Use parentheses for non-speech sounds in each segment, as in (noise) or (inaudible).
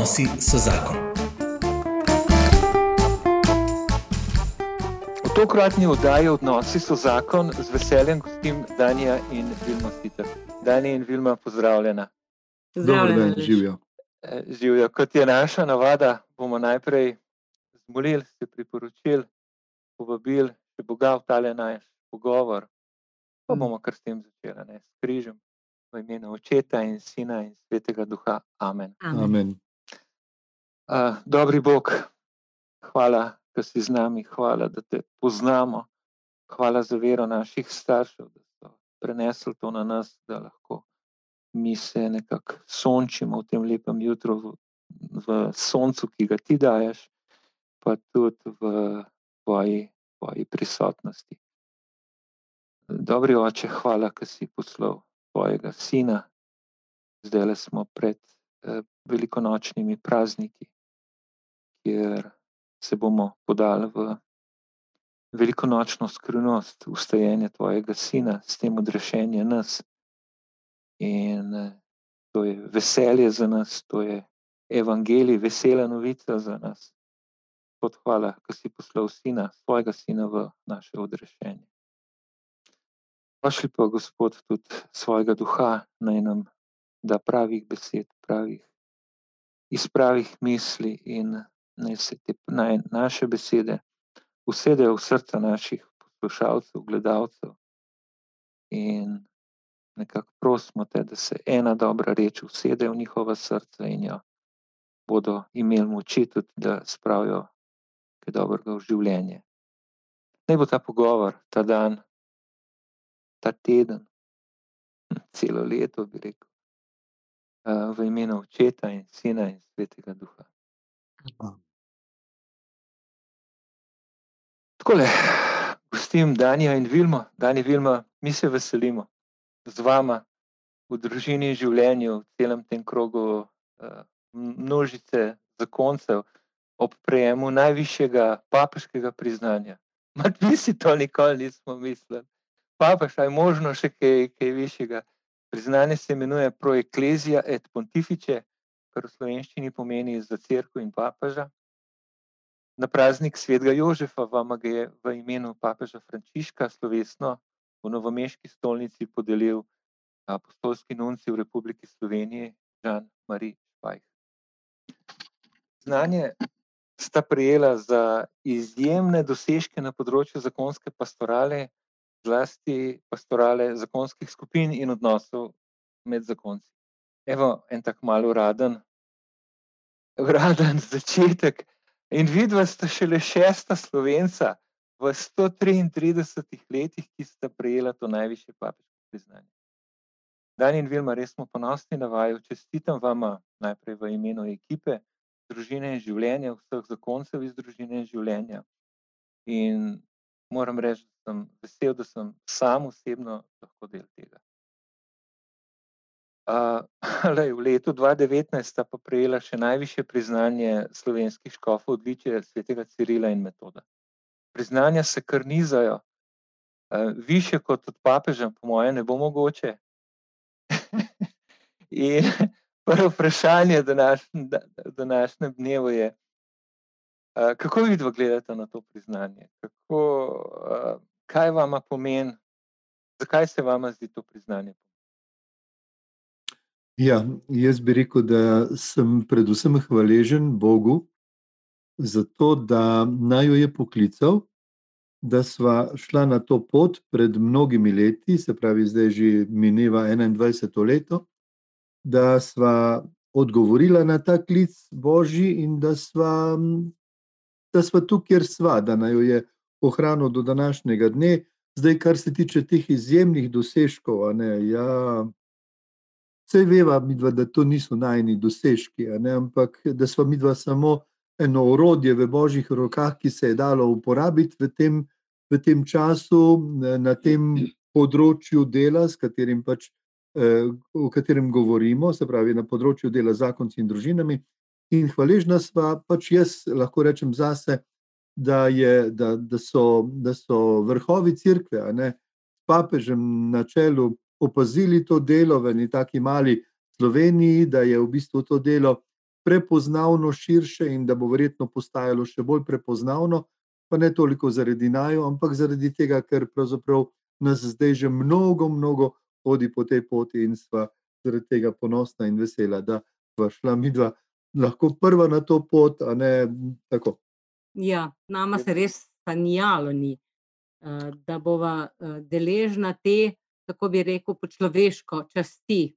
Odnosi so zakon. V tokratni oddaji Odnosi so zakon z veseljem gostim Danja in Vilma Sitar. Danja in Vilma, pozdravljena. Dobro, da živijo. Eh, živijo. Kot je naša navada, bomo najprej zmolili, se priporočili, povabili še Boga v tale naš pogovor. Pa bomo kar s tem začeli, ne? s križem, v imenu Očeta in Sina in Svetega Duha. Amen. Amen. Amen. Uh, dobri Bog, hvala, da si z nami, hvala, da te poznamo, hvala za vero naših staršev, da so prenesli to na nas, da lahko mi se nekako sončimo v tem lepem jutru, v, v soncu, ki ga ti daješ, pa tudi v tvoji, tvoji prisotnosti. Dobri oče, hvala, da si poslal svojega sina. Zdaj le smo pred eh, velikonočnimi prazniki, kjer se bomo podali v velikonočno skrivnost ustajenja tvojega sina, s tem odrešenje nas. In to je veselje za nas, to je evangelij, vesela novica za nas. Pod hvala, da si poslal sina, svojega sina v naše odrešenje. Pošli pa, Gospod, tudi svojega duha naj nam da pravih besed, pravih, iz pravih misli in naj se te naj naše besede usedejo v srca naših poslušalcev, gledalcev. In nekako prosimo te, da se ena dobra reč usede v njihova srca in jo bodo imeli moči tudi, da spravijo kaj dobrega v življenje. Naj bo ta pogovor, ta dan, ta teden, celo leto, bi rekel, v imenu Očeta in Sina in Svetega Duha. Tako le, gostim Danijo in Vilmo, Dani Vilma, mi se veselimo z vama v družini in življenju, v celem tem krogu množice zakoncev ob prejemu najvišjega papeškega priznanja. (laughs) Mi si to nikoli nismo mislili papež, je možno še kaj, kaj višjega. Priznanje se imenuje Proeklezija et Pontifice, kar v slovenščini pomeni za crkvo in papeža. Na praznik svetega Jožefa vam ga je v imenu papeža Frančiška slovesno v Novomeški stolnici podelil apostolski nunci v Republiki Sloveniji, Žan Marie Špajh. Znanje sta prijela za izjemne dosežke na področju zakonske pastorale, zlasti pastorale zakonskih skupin in odnosov med zakonci. Evo, en tak malo uraden, uraden (laughs) začetek. In vidva sta šele šesta slovenca v 133 letih, ki sta prejela to najvišje papeško priznanje. Dan in Vilma, res smo ponosni na vaju, čestitam vama najprej v imenu ekipe, družine in življenja, vseh zakoncev iz družine in življenja. In moram reči, da sem vesel, da sem sam osebno lahko del tega. Uh, (laughs) lej, v letu 2019 sta pa prejela še najvišje priznanje slovenskih škofov, odličje svetega Cirila in metoda. Priznanja se kar nizajo, uh, više kot od papeža, po mojem, ne bo mogoče. (laughs) in (laughs) prvo vprašanje današnjem dnevu je, kako vi dva gledate na to priznanje? Kako, kaj vama pomeni, zakaj se vama zdi to priznanje? Ja, jaz bi rekel, da sem predvsem hvaležen Bogu za to, da naj jo je poklical, da sva šla na to pot pred mnogimi leti, se pravi, zdaj že mineva 21 leto, da sva odgovorila na ta klic Božji in da sva da smo tu, kjer smo, da naj jo je ohranil do današnjega dne. Zdaj, kar se tiče teh izjemnih dosežkov, ne, ja, vse veva, midva, da to niso najni dosežki, ampak da smo mi dva samo eno orodje v božjih rokah, ki se je dalo uporabiti v tem, v tem času, na tem področju dela, katerim pač, eh, o katerem govorimo, se pravi na področju dela z zakonci in družinami. In hvaležna sva, pač jaz lahko rečem zase, da, je, da, da, so, da so vrhovi crkve, s papežem na čelu, opazili to delo v neki taki mali Sloveniji, da je v bistvu to delo prepoznavno širše in da bo verjetno postajalo še bolj prepoznavno, pa ne toliko zaradi najo, ampak zaradi tega, ker pravzaprav nas zdaj že mnogo, mnogo hodi po tej poti in sva zaradi tega ponosna in vesela, da sva šla mi dva lahko prva na to pot, a ne tako. Ja, nama se res sanjalo ni, da bova deležna te, kako bi rekel, po človeško časti.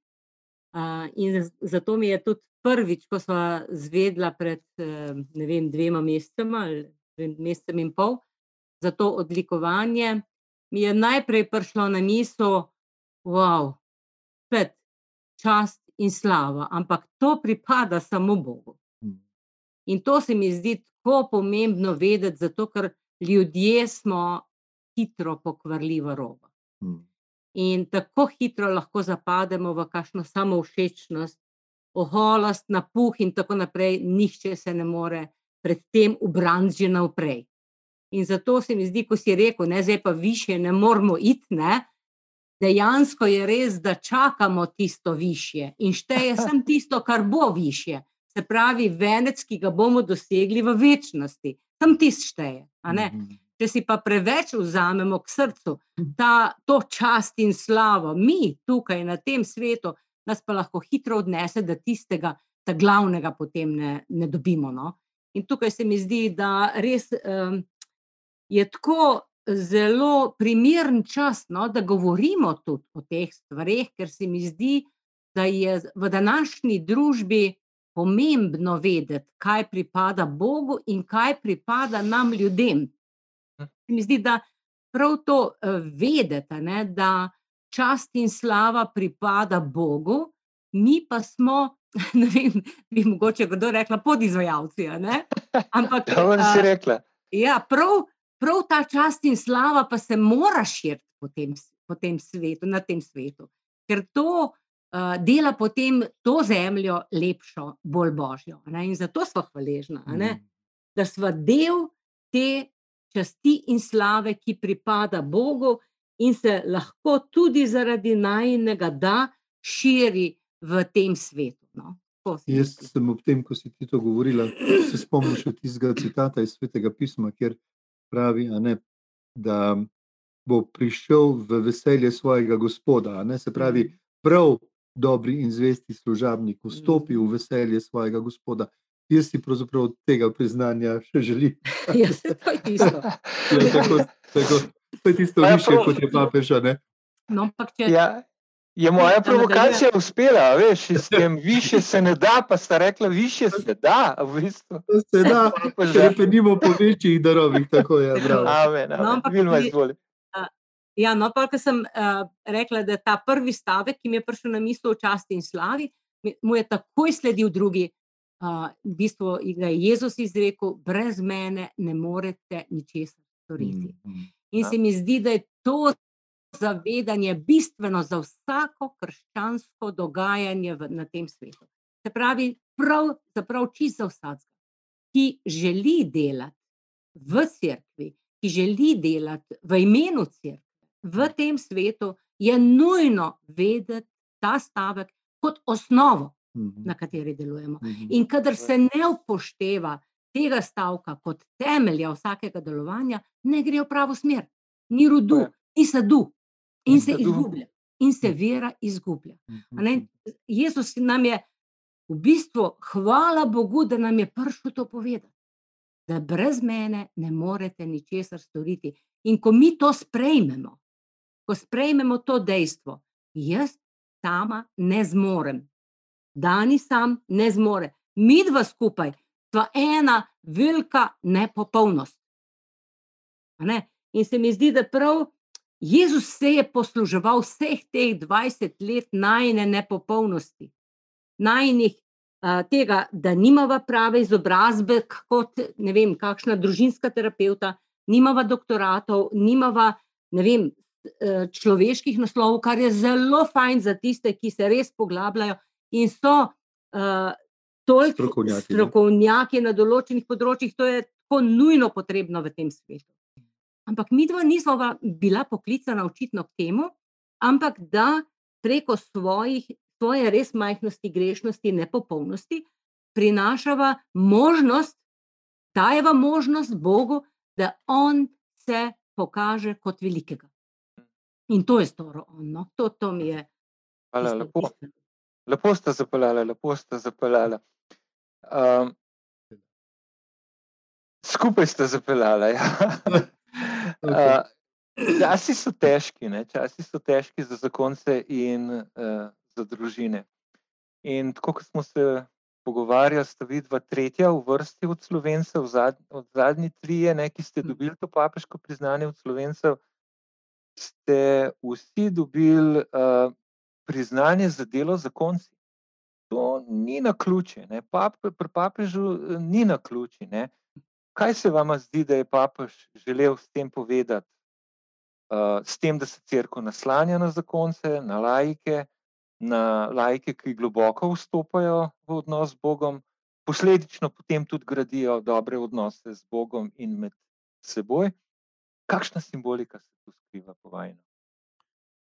In zato mi je tudi prvič, ko sva zvedla pred, ne vem, dvema mesecema ali mesecem in pol za to odlikovanje, mi je najprej prišlo na misel, spet čast in slava, ampak to pripada samo Bogu. In to se mi zdi tako pomembno vedeti, zato ker ljudje smo hitro pokvarljiva roba. In tako hitro lahko zapademo v kakšno samovšečnost, oholost, napuh in tako naprej, nihče se ne more pred tem ubraniti že naprej. In zato se mi zdi, ko si rekel, ne, zdaj pa višje ne moramo iti, ne, dejansko je res, da čakamo tisto višje in šteje (laughs) samo tisto, kar bo višje. Se pravi, venec, ki ga bomo dosegli v večnosti, tam tisto šteje. Če si pa preveč vzamemo k srcu ta, to čast in slavo, mi tukaj na tem svetu, nas pa lahko hitro odnese, da tistega glavnega potem ne, ne dobimo. No. In tukaj se mi zdi, da res um, je tako zelo primeren čas, no, da govorimo tudi o teh stvareh, ker se mi zdi, da je v današnji družbi pomembno vedeti, kaj pripada Bogu in kaj pripada nam ljudem. Se mi zdi, da prav to vedeti, ne, da čast in slava pripada Bogu, mi pa smo. (laughs) Ne vem, bi mogoče kdo rekla, podizvajalci. Ampak, (laughs) kako si rekla? Ja, prav, prav ta čast in slava pa se mora širiti po tem, po tem svetu, na tem svetu, ker to uh, dela potem to zemljo lepšo, bolj božjo. Ne? In zato smo hvaležni, mm. da smo del te časti in slave, ki pripada Bogu, in se lahko tudi zaradi najnega da širi v tem svetu. No? Jaz sem ob tem, ko si ti to govorila, se spomnil še tistega citata iz svetega pisma, kjer pravi, ne, da bo prišel v veselje svojega gospoda. Se pravi, mhm. prav dobri in zvesti služabnik vstopi v mhm. veselje svojega gospoda. Jaz si pravzaprav tega priznanja še želim. (laughs) Ja, to je tisto. ja, tako, tako, to je tisto više, kot je papež. No, če... ja, Je moja provokacija uspela, veš, s tem više se ne da, pa sta rekla, više se da. V bistvu. Se da, če (laughs) pa nimo po večjih darovih, tako je. Amen, amen. No, ampak, Vilma, Ja, no, pa, ker sem uh, rekla, da ta prvi stavek, ki mi je prišel na misel o časti in slavi, mu je takoj sledil drugi. Uh, v bistvu je Jezus izrekel: brez mene ne morete ničesar storiti. Mm, in se mi zdi, da je to zavedanje bistveno za vsako krščansko dogajanje v, na tem svetu. Se pravi, prav, prav čisto za vsakega, ki želi delati v cerkvi, ki želi delati v imenu cerkve, v tem svetu, je nujno vedeti ta stavek kot osnovo, mhm. na kateri delujemo. Mhm. In kadar se ne upošteva tega stavka kot temelja vsakega delovanja, ne gre v pravo smer, ni rodu, ni sadu, in se izgublja, in se vera izgublja. Jezus nam je v bistvu, hvala Bogu, da nam je prišel to povedati, da brez mene ne morete ničesar storiti. In ko mi to sprejmemo, ko sprejmemo to dejstvo, jaz sama ne zmorem, Dani sam ne zmore, mi dva skupaj, pa ena velika nepopolnost. Ne? In se mi zdi, da prav Jezus se je posluževal vseh teh 20 let najne nepopolnosti, najnih tega, da nimava prave izobrazbe, kot ne vem, kakšna družinska terapeuta, nimava doktoratov, nimava ne vem, e, človeških naslovov, kar je zelo fajn za tiste, ki se res poglabljajo in so uh, toliko strokovnjaki na določenih področjih, to je tako nujno potrebno v tem svetu. Ampak mi dva nismo bila poklicana očitno k temu, ampak da preko svojih, svoje res majhnosti, grešnosti, nepopolnosti, prinašava možnost, dajeva možnost Bogu, da On se pokaže kot velikega. In to je storo on. No? To, to mi je. Hvala, lepo. Lepo ste zapeljali, lepo ste zapeljali. Um, skupaj ste zapeljali. Ja. (laughs) okay. uh, časi so težki, ne? časi so težki za zakonce in uh, za družine. In tako, kot smo se pogovarjali, sta vidva tretja v vrsti od slovencev, zad, od zadnji trije, ne, ki ste hm. dobili to papeško priznanje od slovencev, ste vsi dobili uh, priznanje za delo za konci. To ni na ključi, Pap, pri papežu eh, ni na ključi. Ne? Kaj se vam zdi, da je papež želel s tem povedati? Uh, s tem, da se crkva naslanja na zakonce, na laike, na laike, ki globoko vstopajo v odnos z Bogom, posledično potem tudi gradijo dobre odnose z Bogom in med seboj. Kakšna simbolika se tu skriva po vajnu?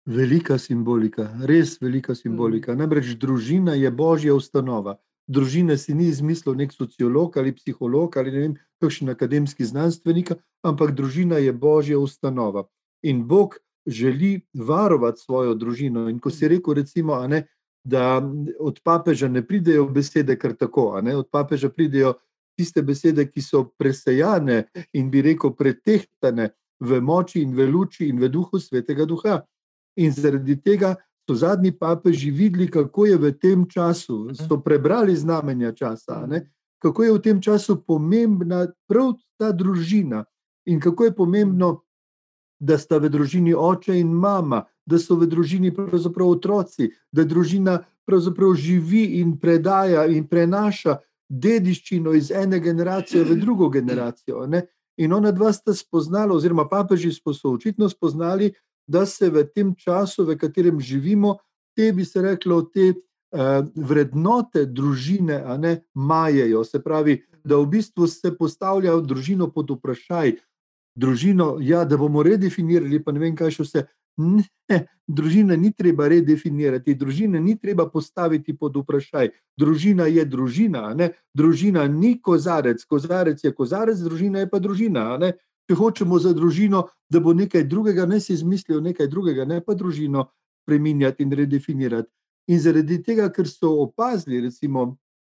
Velika simbolika, res velika simbolika. Mm. Namreč družina je božja ustanova. Družina si ni izmislil nek sociolog ali psiholog ali ne vem, kakšen akademski znanstvenik, ampak družina je božja ustanova. In Bog želi varovati svojo družino. In ko si rekel, recimo, ne, da od papeža ne pridejo besede kar tako, od papeža pridejo tiste besede, ki so presejane in bi rekel pretehtane v moči in v luči in v duhu svetega duha. In zaradi tega so zadnji papeži videli, kako je v tem času, so prebrali znamenja časa, ne? kako je v tem času pomembna prav ta družina in kako je pomembno, da sta v družini oče in mama, da so v družini pravzaprav otroci, da družina pravzaprav živi in predaja in prenaša dediščino iz ene generacije v drugo generacijo. Ne? In ona dva sta spoznala, oziroma papeži so očitno spoznali, da se v tem času, v katerem živimo, te bi se reklo, te uh, vrednote družine, ne majejo. Se pravi, da v bistvu se postavlja družino pod vprašaj. Družino, ja, da bomo redefinirali, pa ne vem, kaj še vse. Ne, družina ni treba redefinirati, družina ni treba postaviti pod vprašaj. Družina je družina, ne? družina ni kozarec, kozarec je kozarec, družina je pa družina. Ne? Če hočemo za družino, da bo nekaj drugega, ne si izmislijo nekaj drugega, ne pa družino spremenjati in redefinirati. In zaradi tega, ker so opazili, recimo,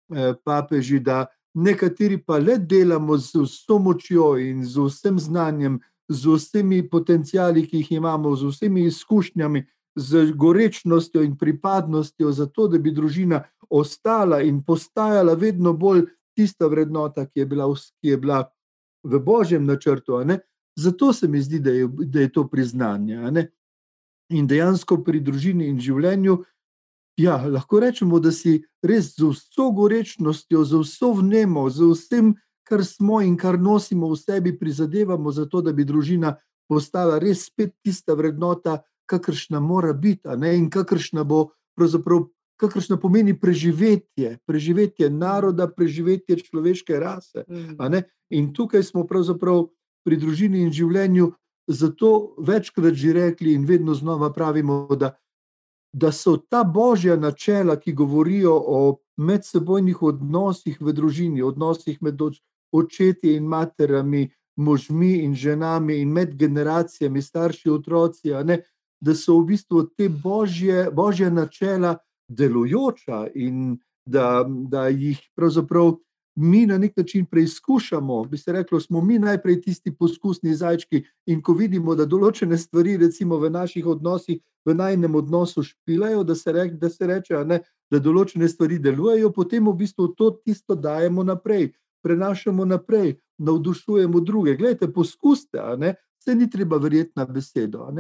eh, papeži, da nekateri pa le delamo z vso močjo in z vsem znanjem, z vsemi potencijali, ki jih imamo, z vsemi izkušnjami, z gorečnostjo in pripadnostjo, zato da bi družina ostala in postajala vedno bolj tista vrednota, ki je bila, ki je bila v božjem načrtu. Zato se mi zdi, da je, da je to priznanje. In dejansko pri družini in življenju, ja, lahko rečemo, da si res z vso gorečnostjo, z vso vnemo, z vsem, kar smo in kar nosimo v sebi, prizadevamo za to, da bi družina postala res spet tista vrednota, kakršna mora biti in kakršna bo pravzaprav kakršno pomeni preživetje, preživetje naroda, preživetje človeške rase. Mm. In tukaj smo pravzaprav pri družini in življenju zato večkrat že rekli in vedno znova pravimo, da, da so ta božja načela, ki govorijo o medsebojnih odnosih v družini, odnosih med očeti in materami, možmi in ženami in med generacijami, starši, otroci, da so v bistvu te božje, božje načela delujoča in da, da jih pravzaprav mi na nek način preizkušamo. Bi se reklo, smo mi najprej tisti poskusni zajčki in ko vidimo, da določene stvari, recimo v naših odnosih, v najnem odnosu špilajo, da se, rek, da se reče, ne, da določene stvari delujejo, potem v bistvu to tisto dajemo naprej, prenašamo naprej, navdušujemo druge. Glejte, poskuste, se ni treba verjeti na besedo.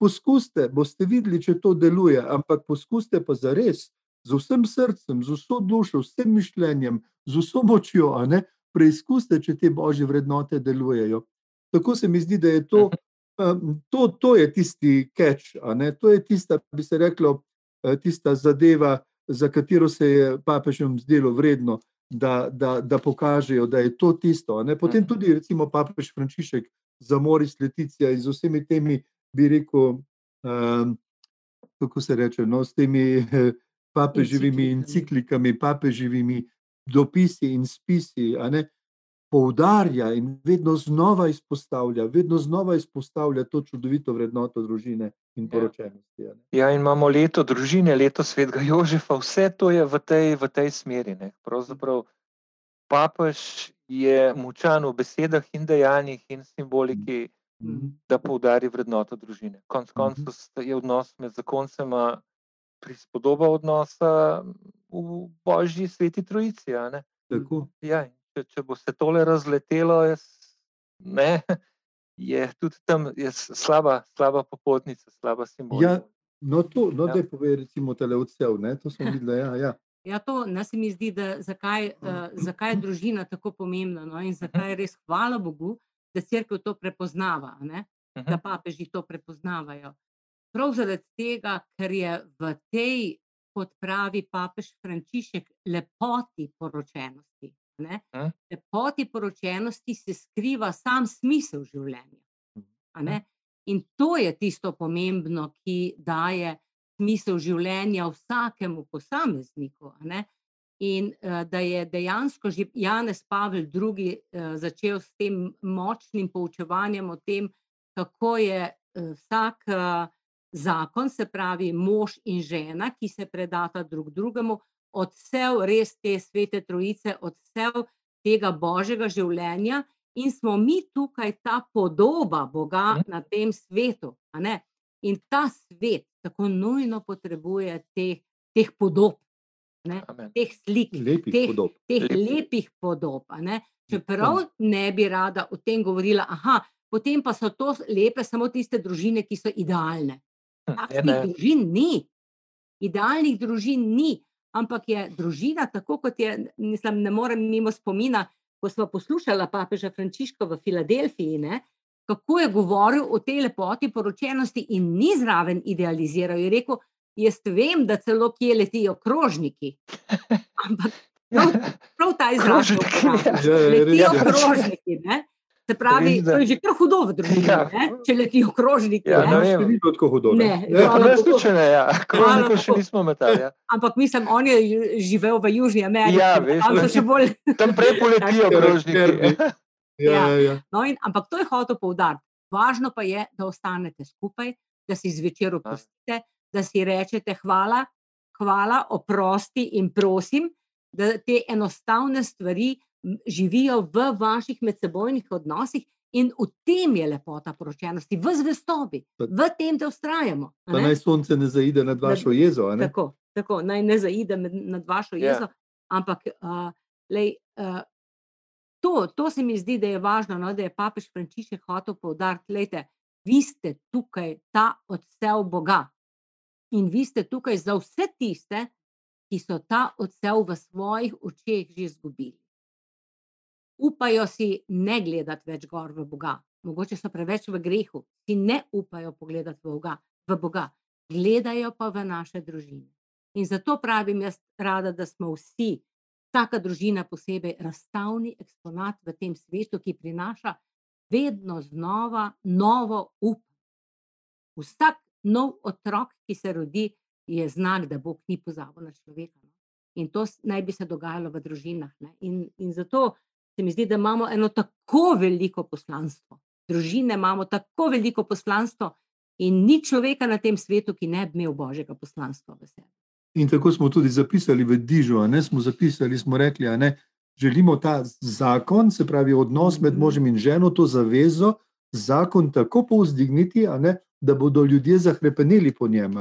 Poskuste, boste videli, če to deluje, ampak poskuste pa za res, z vsem srcem, z vso dušo, z vsem mišljenjem, z vso močjo, preizkuste, če te božje vrednote delujejo. Tako se mi zdi, da je to, to, to je tisti catch, to je tista, bi se reklo, eh, tista zadeva, za katero se je papežem zdelo vredno, da, da, da pokažejo, da je to tisto. Potem tudi, recimo, papež Frančišek za Moris Leticija in z vsemi temi bi rekel, um, kako se reče, no, s temi (laughs) papeživimi enciklikami, papeživimi dopisi in spisi, ne, poudarja in vedno znova izpostavlja, vedno znova izpostavlja to čudovito vrednoto družine in Ja. poročenosti. a ne. Ja, in imamo leto družine, leto svetega Jožefa, vse to je v tej, v tej smeri. Ne. Pravzaprav papež je močan v besedah in dejanjih in simboliki, Mhm. Da poudari vrednoto družine. Konec koncev je odnos med zakoncema prispodoba odnosa v Božji sveti trojici. a ne. Tako. Ja, če, če bo se tole razletelo, jaz, ne, je tudi tam je slaba, slaba popotnica, slaba simbolika. Ja, no, to, no, Ja. da povej, recimo, tele odsev, ne, to smo videli, ja, ja. Ja, to ne se mi zdi, da zakaj, uh, zakaj je družina tako pomembna no? in zakaj res hvala Bogu, da crkva to prepoznava, ne? da Mhm. papeži to prepoznavajo. Prav zaradi tega, ker je v tej, kot pravi papež Frančišek, lepoti poročenosti. Ne? Mhm. Lepoti poročenosti se skriva sam smisel življenja. ne. Mhm. In to je tisto pomembno, ki daje smisel življenja vsakemu posamezniku. ne. In uh, da je dejansko že Janez Pavel II. Uh, začel s tem močnim poučevanjem o tem, kako je uh, vsak uh, zakon, se pravi mož in žena, ki se predata drug drugemu, odsev res te svete trojice, odsev tega božjega življenja, in smo mi tukaj ta podoba Boga Mhm. na tem svetu. In ta svet tako nujno potrebuje teh, teh podob, ne, Amen. teh slik, Lepih teh, podob. teh Lepih. lepih podob. a ne. Čeprav ne bi rada o tem govorila, aha, potem pa so to lepe samo tiste družine, ki so idealne. Hm, Takšnih ne. družin ni, idealnih družin ni, ampak je družina, tako kot je, mislim, ne morem mimo spomina, ko smo poslušali papeža Frančiška v Filadelfiji, ne, kako je govoril o tej lepoti poročenosti in ni zraven idealiziral. Je rekel, jaz vem, da celo kje letijo krožniki, ampak prav, prav ta izraz je Krožniki. Ja, ja, je. krožniki. Ne? Se pravi, Res, to je že kar hudo v družini, Ja. ne? če letijo krožniki. Ja, ne. ne vem. bilo tako hudo. Ne, Ja. bogu. tudi še ne, ja. Krožnikov še nismo metali. Ja. Ampak mislim, on je živel v Južni Ameriki. Ja, ne, veš, tam so leti- še bolj. Tam prej poletijo (laughs) krožniki. Ja, ja, ja. No, in, ampak to je hotel poudariti. Važno pa je, da ostanete skupaj, da si zvečer opustite, da si rečete hvala, hvala, oprosti in prosim, da te enostavne stvari živijo v vaših medsebojnih odnosih. In v tem je lepota poročenosti, v zvestobi, Pa- v tem, da ustrajamo. Pa naj sonce ne zaide nad vašo jezo. Tako, tako, naj ne zaide med, nad vašo Ja. jezo, ampak uh, lej, uh, to, to se mi zdi, da je važno, no, da je papež Frančišek hotel poudariti, da vi ste tukaj ta odsev Boga in vi ste tukaj za vse tiste, ki so ta odsev v svojih očeh že izgubili. Upajo si ne gledati več gor v Boga, mogoče so preveč v grehu, si ne upajo pogledati v Boga, v Boga gledajo pa v naše družine. In zato pravim jaz rada, da smo vsi, vsaka družina posebej, razstavni eksponat v tem svetu, ki prinaša vedno znova novo upanje. Vsak nov otrok, ki se rodi, je znak, da Bog ni pozabil na človeka. no. In to naj bi se dogajalo v družinah. Ne? In, in zato se mi zdi, da imamo eno tako veliko poslanstvo. Družine imamo tako veliko poslanstvo, in ni človeka na tem svetu, ki ne bi imel božjega poslanstva v sebi. In tako smo tudi zapisali v Dižu, ne smo zapisali, smo rekli, a ne, želimo ta zakon, se pravi odnos med Mhm. možem in ženo, to zavezo, zakon tako povzdigniti, ne, da bodo ljudje zahrepeneli po njem.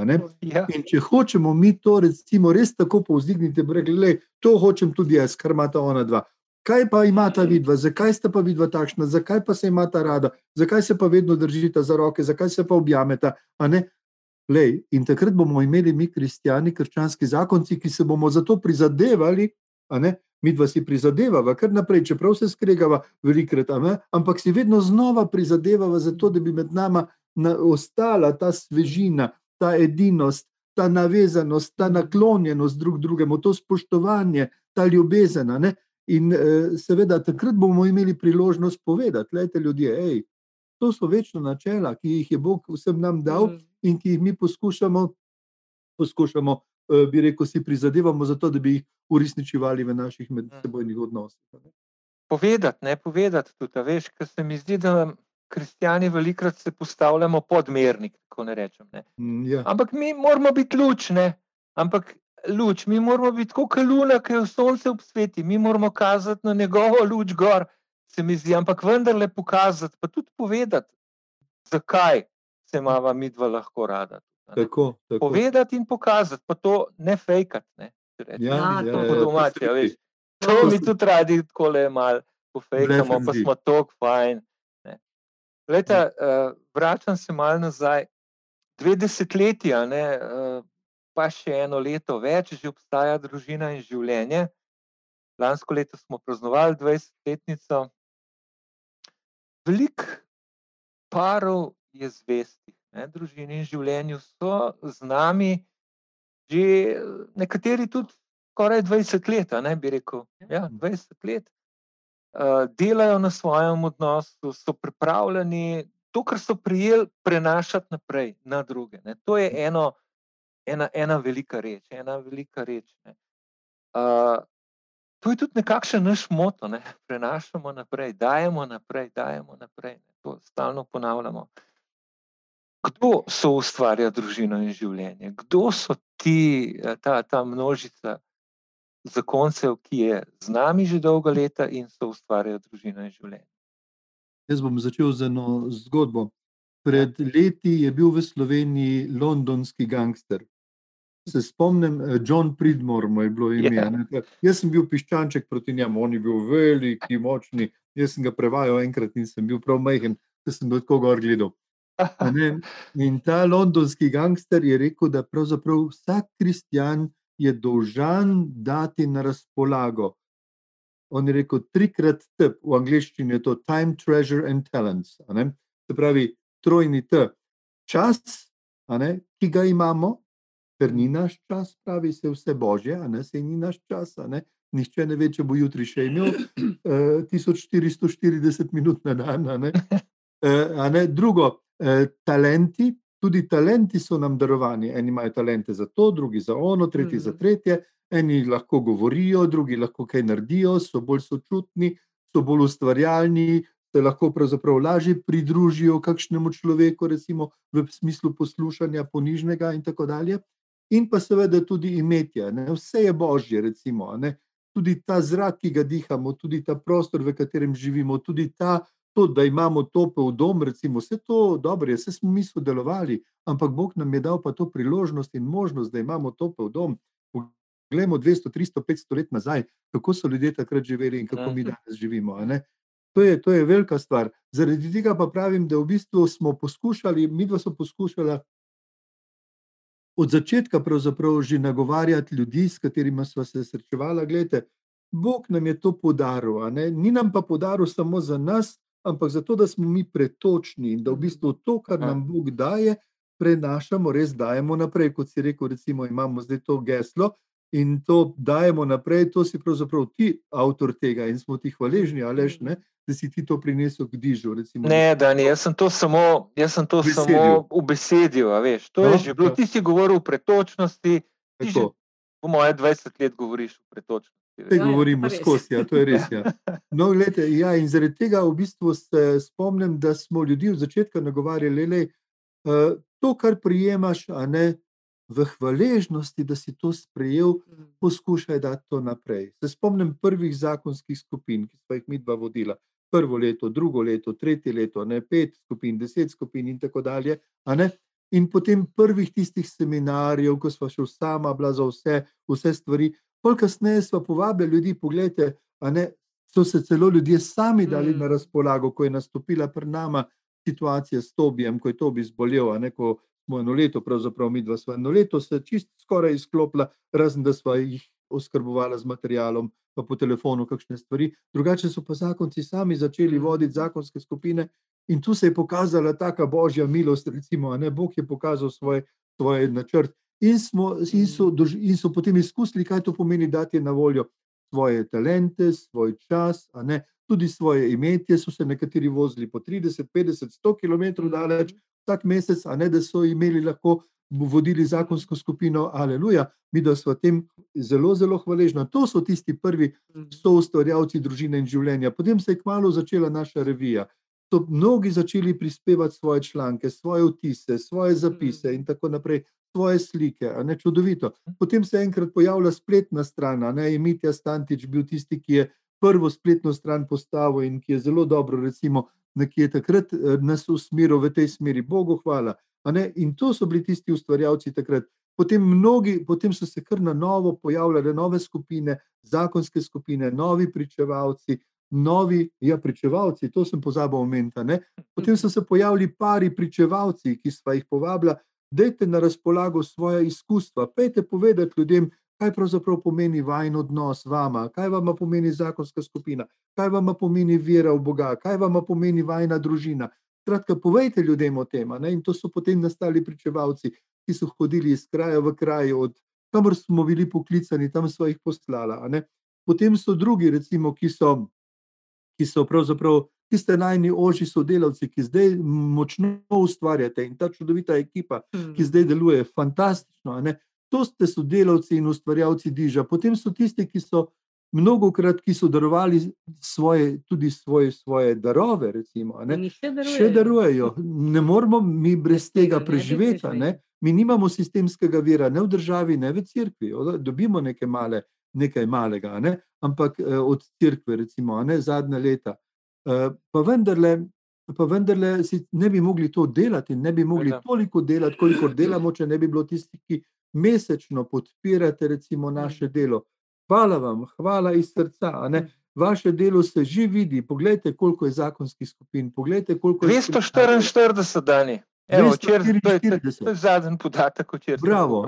Ja. In če hočemo mi to recimo res tako povzdigniti, rekli, "Glej, to hočem tudi jaz, kar imata ona dva. Kaj pa imata vidva, zakaj sta pa vidva takšna, zakaj pa se imata rada, zakaj se pa vedno držita za roke, zakaj se pa objameta. Lej, in takrat bomo imeli mi, kristijani, krščanski zakonci, ki se bomo za to prizadevali, mi dva si prizadevava, kar naprej, čeprav se skregava velikrat, ampak si vedno znova prizadevava za to, da bi med nama na, ostala ta svežina, ta edinost, ta navezanost, ta naklonjenost drug drugemu, to spoštovanje, ta ljubezen. In eh, seveda takrat bomo imeli priložnost povedati, gledajte ljudje, hej, to so večna načela, ki jih je Bog vsem nam dal Mm. in ki jih mi poskušamo, poskušamo eh, bi rekel, si prizadevamo za to, da bi jih uresničevali v naših medsebojnih odnosih. Povedati, ne povedati tudi, veš, ker se mi zdi, da kristijani velikrat se postavljamo podmernik, tako ne rečem. Ne. Mm, ja. Ampak mi moramo biti lučne, ampak luč, mi moramo biti kot luna, ki je v sonce ob sveti, mi moramo kazati na njegovo luč gor, se mi zdi, ampak vendarle pokazati, pa tudi povedati, zakaj se imamo mi dva lahko rada. Tako, tako. Povedati in pokazati, pa to ne fejkati. Ne, Ja, Ja, ja, to ja, to domače, ja, veš. To mi tudi radi tako le malo pofejkamo, pa smo tako fajn. Ne. Glejte, uh, vračam se malo nazaj. Dve desetletji, a ne, uh, pa še eno leto več, že obstaja družina in življenje. Lansko leto smo praznovali 20-letnico. Veliko parov je zvestih, ne, družini in življenju so z nami, že eh, nekateri tudi skoraj 20 let, ne bi rekel. Ja, 20 let. Uh, delajo na svojem odnosu, so pripravljeni to, kar so prijeli, prenašati naprej na druge. Ne. To je eno, ena, ena velika reč. Ena velika reč ne. uh, to je tudi nekakšen naš moto, ne. (laughs) prenašamo naprej, dajemo naprej, dajemo naprej. Ne. To stalno ponavljamo. Kdo so ustvarja družino in življenje? Kdo so ti, eh, ta, ta množica zakoncev, ki je z nami že dolga leta in so ustvarjajo družino in življenje? Jaz bom začel z eno zgodbo. Pred leti je bil v Sloveniji londonski gangster. Se spomnim, eh, John Pridmore mu je bilo ime. Ja. a ne. Jaz sem bil piščanček proti njemu, on je bil veliki, močni. Jaz sem ga prevajal enkrat in sem bil prav majhen, da sem tako gor gledal. (laughs) In ta londonski gangster je rekel, da pravzaprav vsak kristjan je dolžan dati na razpolago. On je rekel trikrat T, v angleščini je to time, treasure and talents. Se pravi, trojni T. Čas, ne, ki ga imamo, ker ni naš čas, pravi se vse božje, a ne se ni naš čas. Ne. Nihče ne ve, če bo jutri še imel (clears throat) uh, 1440 minut na dan. A ne. Uh, a ne. Drugo, uh, talenti, tudi talenti so nam darovani. Eni imajo talente za to, drugi za ono, tretji mm. za Mhm. tretje. Eni lahko govorijo, drugi lahko kaj naredijo, so bolj sočutni, so bolj ustvarjalni, se lahko pravzaprav lažje pridružijo kakšnemu človeku, recimo v smislu poslušanja ponižnega in tako dalje. In pa seveda tudi imetje. Ne? Vse je božje, recimo. Ne? Tudi ta zrak, ki ga dihamo, tudi ta prostor, v katerem živimo, tudi ta, to, da imamo topel dom, recimo, vse to dobro je, vse smo mi sodelovali, ampak Bog nam je dal pa to priložnost in možnost, da imamo topel dom. Poglejmo 200, 300, 500 let nazaj, kako so ljudje takrat živeli in kako mi Mhm. danes živimo. To je, to je velika stvar. Zaradi tega pa pravim, da v bistvu smo poskušali, mi dva smo poskušala od začetka že nagovarjati ljudi, s katerimi smo se srečevali. Bog nam je to podaril, ni nam pa podaril samo za nas, ampak zato, da smo mi pretočni in da v bistvu to, kar nam Bog daje, prenašamo, res dajemo naprej. Kot si rekel, recimo, imamo zdaj to geslo. In to dajemo naprej, to si pravzaprav ti avtor tega in smo ti hvaležni, Aleš, ne, da si ti to prinesel k dižu. Recimo, Ne, Dani, jaz sem to samo, jaz sem to Besedil. samo Veš, to No, je že bilo. ja. Ti si govoril o pretočnosti, ti že po moje 20 let govoriš o pretočnosti. Te. Ja, govorimo skozi, ja, to je res. Ja. No, glede, ja, in zaradi tega v bistvu se spomnim, da smo ljudi od začetka nagovarjali, le uh, to, kar prijemaš, a ne v hvaležnosti, da si to sprejel, poskušaj dati to naprej. Se spomnim prvih zakonskih skupin, ki smo jih mi dva vodila. Prvo leto, drugo leto, tretje leto, ne pet skupin, deset skupin in tako dalje. In potem prvih tistih seminarjev, ko smo še sama bila za vse, vse stvari. Pol kasneje smo povabili ljudi, pogledajte, ne, so se celo ljudje sami dali Mm. na razpolago, ko je nastopila pred nama situacija s Tobijem, ko je Tobi zbolel, a ne, ko smo eno leto, pravzaprav mi dva smo eno leto se čist skoraj izklopila, razen da smo jih oskrbovala z materialom, pa po telefonu kakšne stvari. Drugače so pa zakonci sami začeli Mm. voditi zakonske skupine in tu se je pokazala taka božja milost, recimo, a ne, Bog je pokazal svoj, svoj načrt in, smo, in, so, dož- in so potem izkusili, kaj to pomeni dati na voljo svoje talente, svoj čas, ne, tudi svoje imetje, so se nekateri vozili po 30, 50, 100 km daleč vsak mesec, a ne da so imeli lahko vodili zakonsko skupino, aleluja, mi da smo tem zelo, zelo hvaležni. To so tisti prvi soustvarjalci družine in življenja. Potem se je kmalo začela naša revija. So mnogi začeli prispevati svoje članke, svoje vtise, svoje zapise in tako naprej, svoje slike, ne čudovito. Potem se je enkrat pojavila spletna stran, ne je Mitja Stantič bil tisti, ki je prvo spletno stran postavil in ki je zelo dobro, recimo, nekje takrat eh, nas usmeril v tej smeri. Bogu hvala. In to so bili tisti ustvarjalci takrat. Potem, mnogi, potem so se kar na novo pojavljale nove skupine, zakonske skupine, novi pričevalci, novi ja, pričevalci, to sem pozabil omeniti. Potem so se pojavili pari pričevalci, ki smo jih povabili, dajte na razpolago svoje izkustva, pejte povedati ljudem, kaj pravzaprav pomeni vajen odnos z vama, kaj vam pomeni zakonska skupina, kaj vam pomeni vera v Boga, kaj vam pomeni vajna družina. Skratka, povejte ljudem o tem. In to so potem nastali pričevalci, ki so hodili iz kraja v kraj, od kamor smo bili poklicani, tam smo jih poslali. Potem so drugi, recimo, ki so, ki so pravzaprav tiste najni oži sodelavci, ki zdaj močno ustvarjate in ta čudovita ekipa, ki mm. zdaj deluje fantastično. To ste sodelavci in ustvarjalci diža. Potem so tisti, ki so mnogo krat, ki so darovali svoje, tudi svoje, svoje darove, recimo, še, darujejo. še darujejo. Ne moramo mi brez tega preživeti. Ne? Mi nimamo sistemskega vira, ne v državi, ne v cerkvi. Dobimo nekaj, male, nekaj malega, ne? ampak eh, od cerkve, recimo, ne zadnja leta. Eh, pa vendarle, pa vendarle si ne bi mogli to delati, ne bi mogli toliko delati, koliko delamo, če ne bi bilo tistih, ki mesečno podpirate, recimo, naše delo. Hvala vam, hvala iz srca. Vaše delo se že vidi. Poglejte, koliko je zakonskih skupin. Poglejte, koliko je 244 dni. Evo, čer, to, je, to je zadnji podatek, če je Bravo,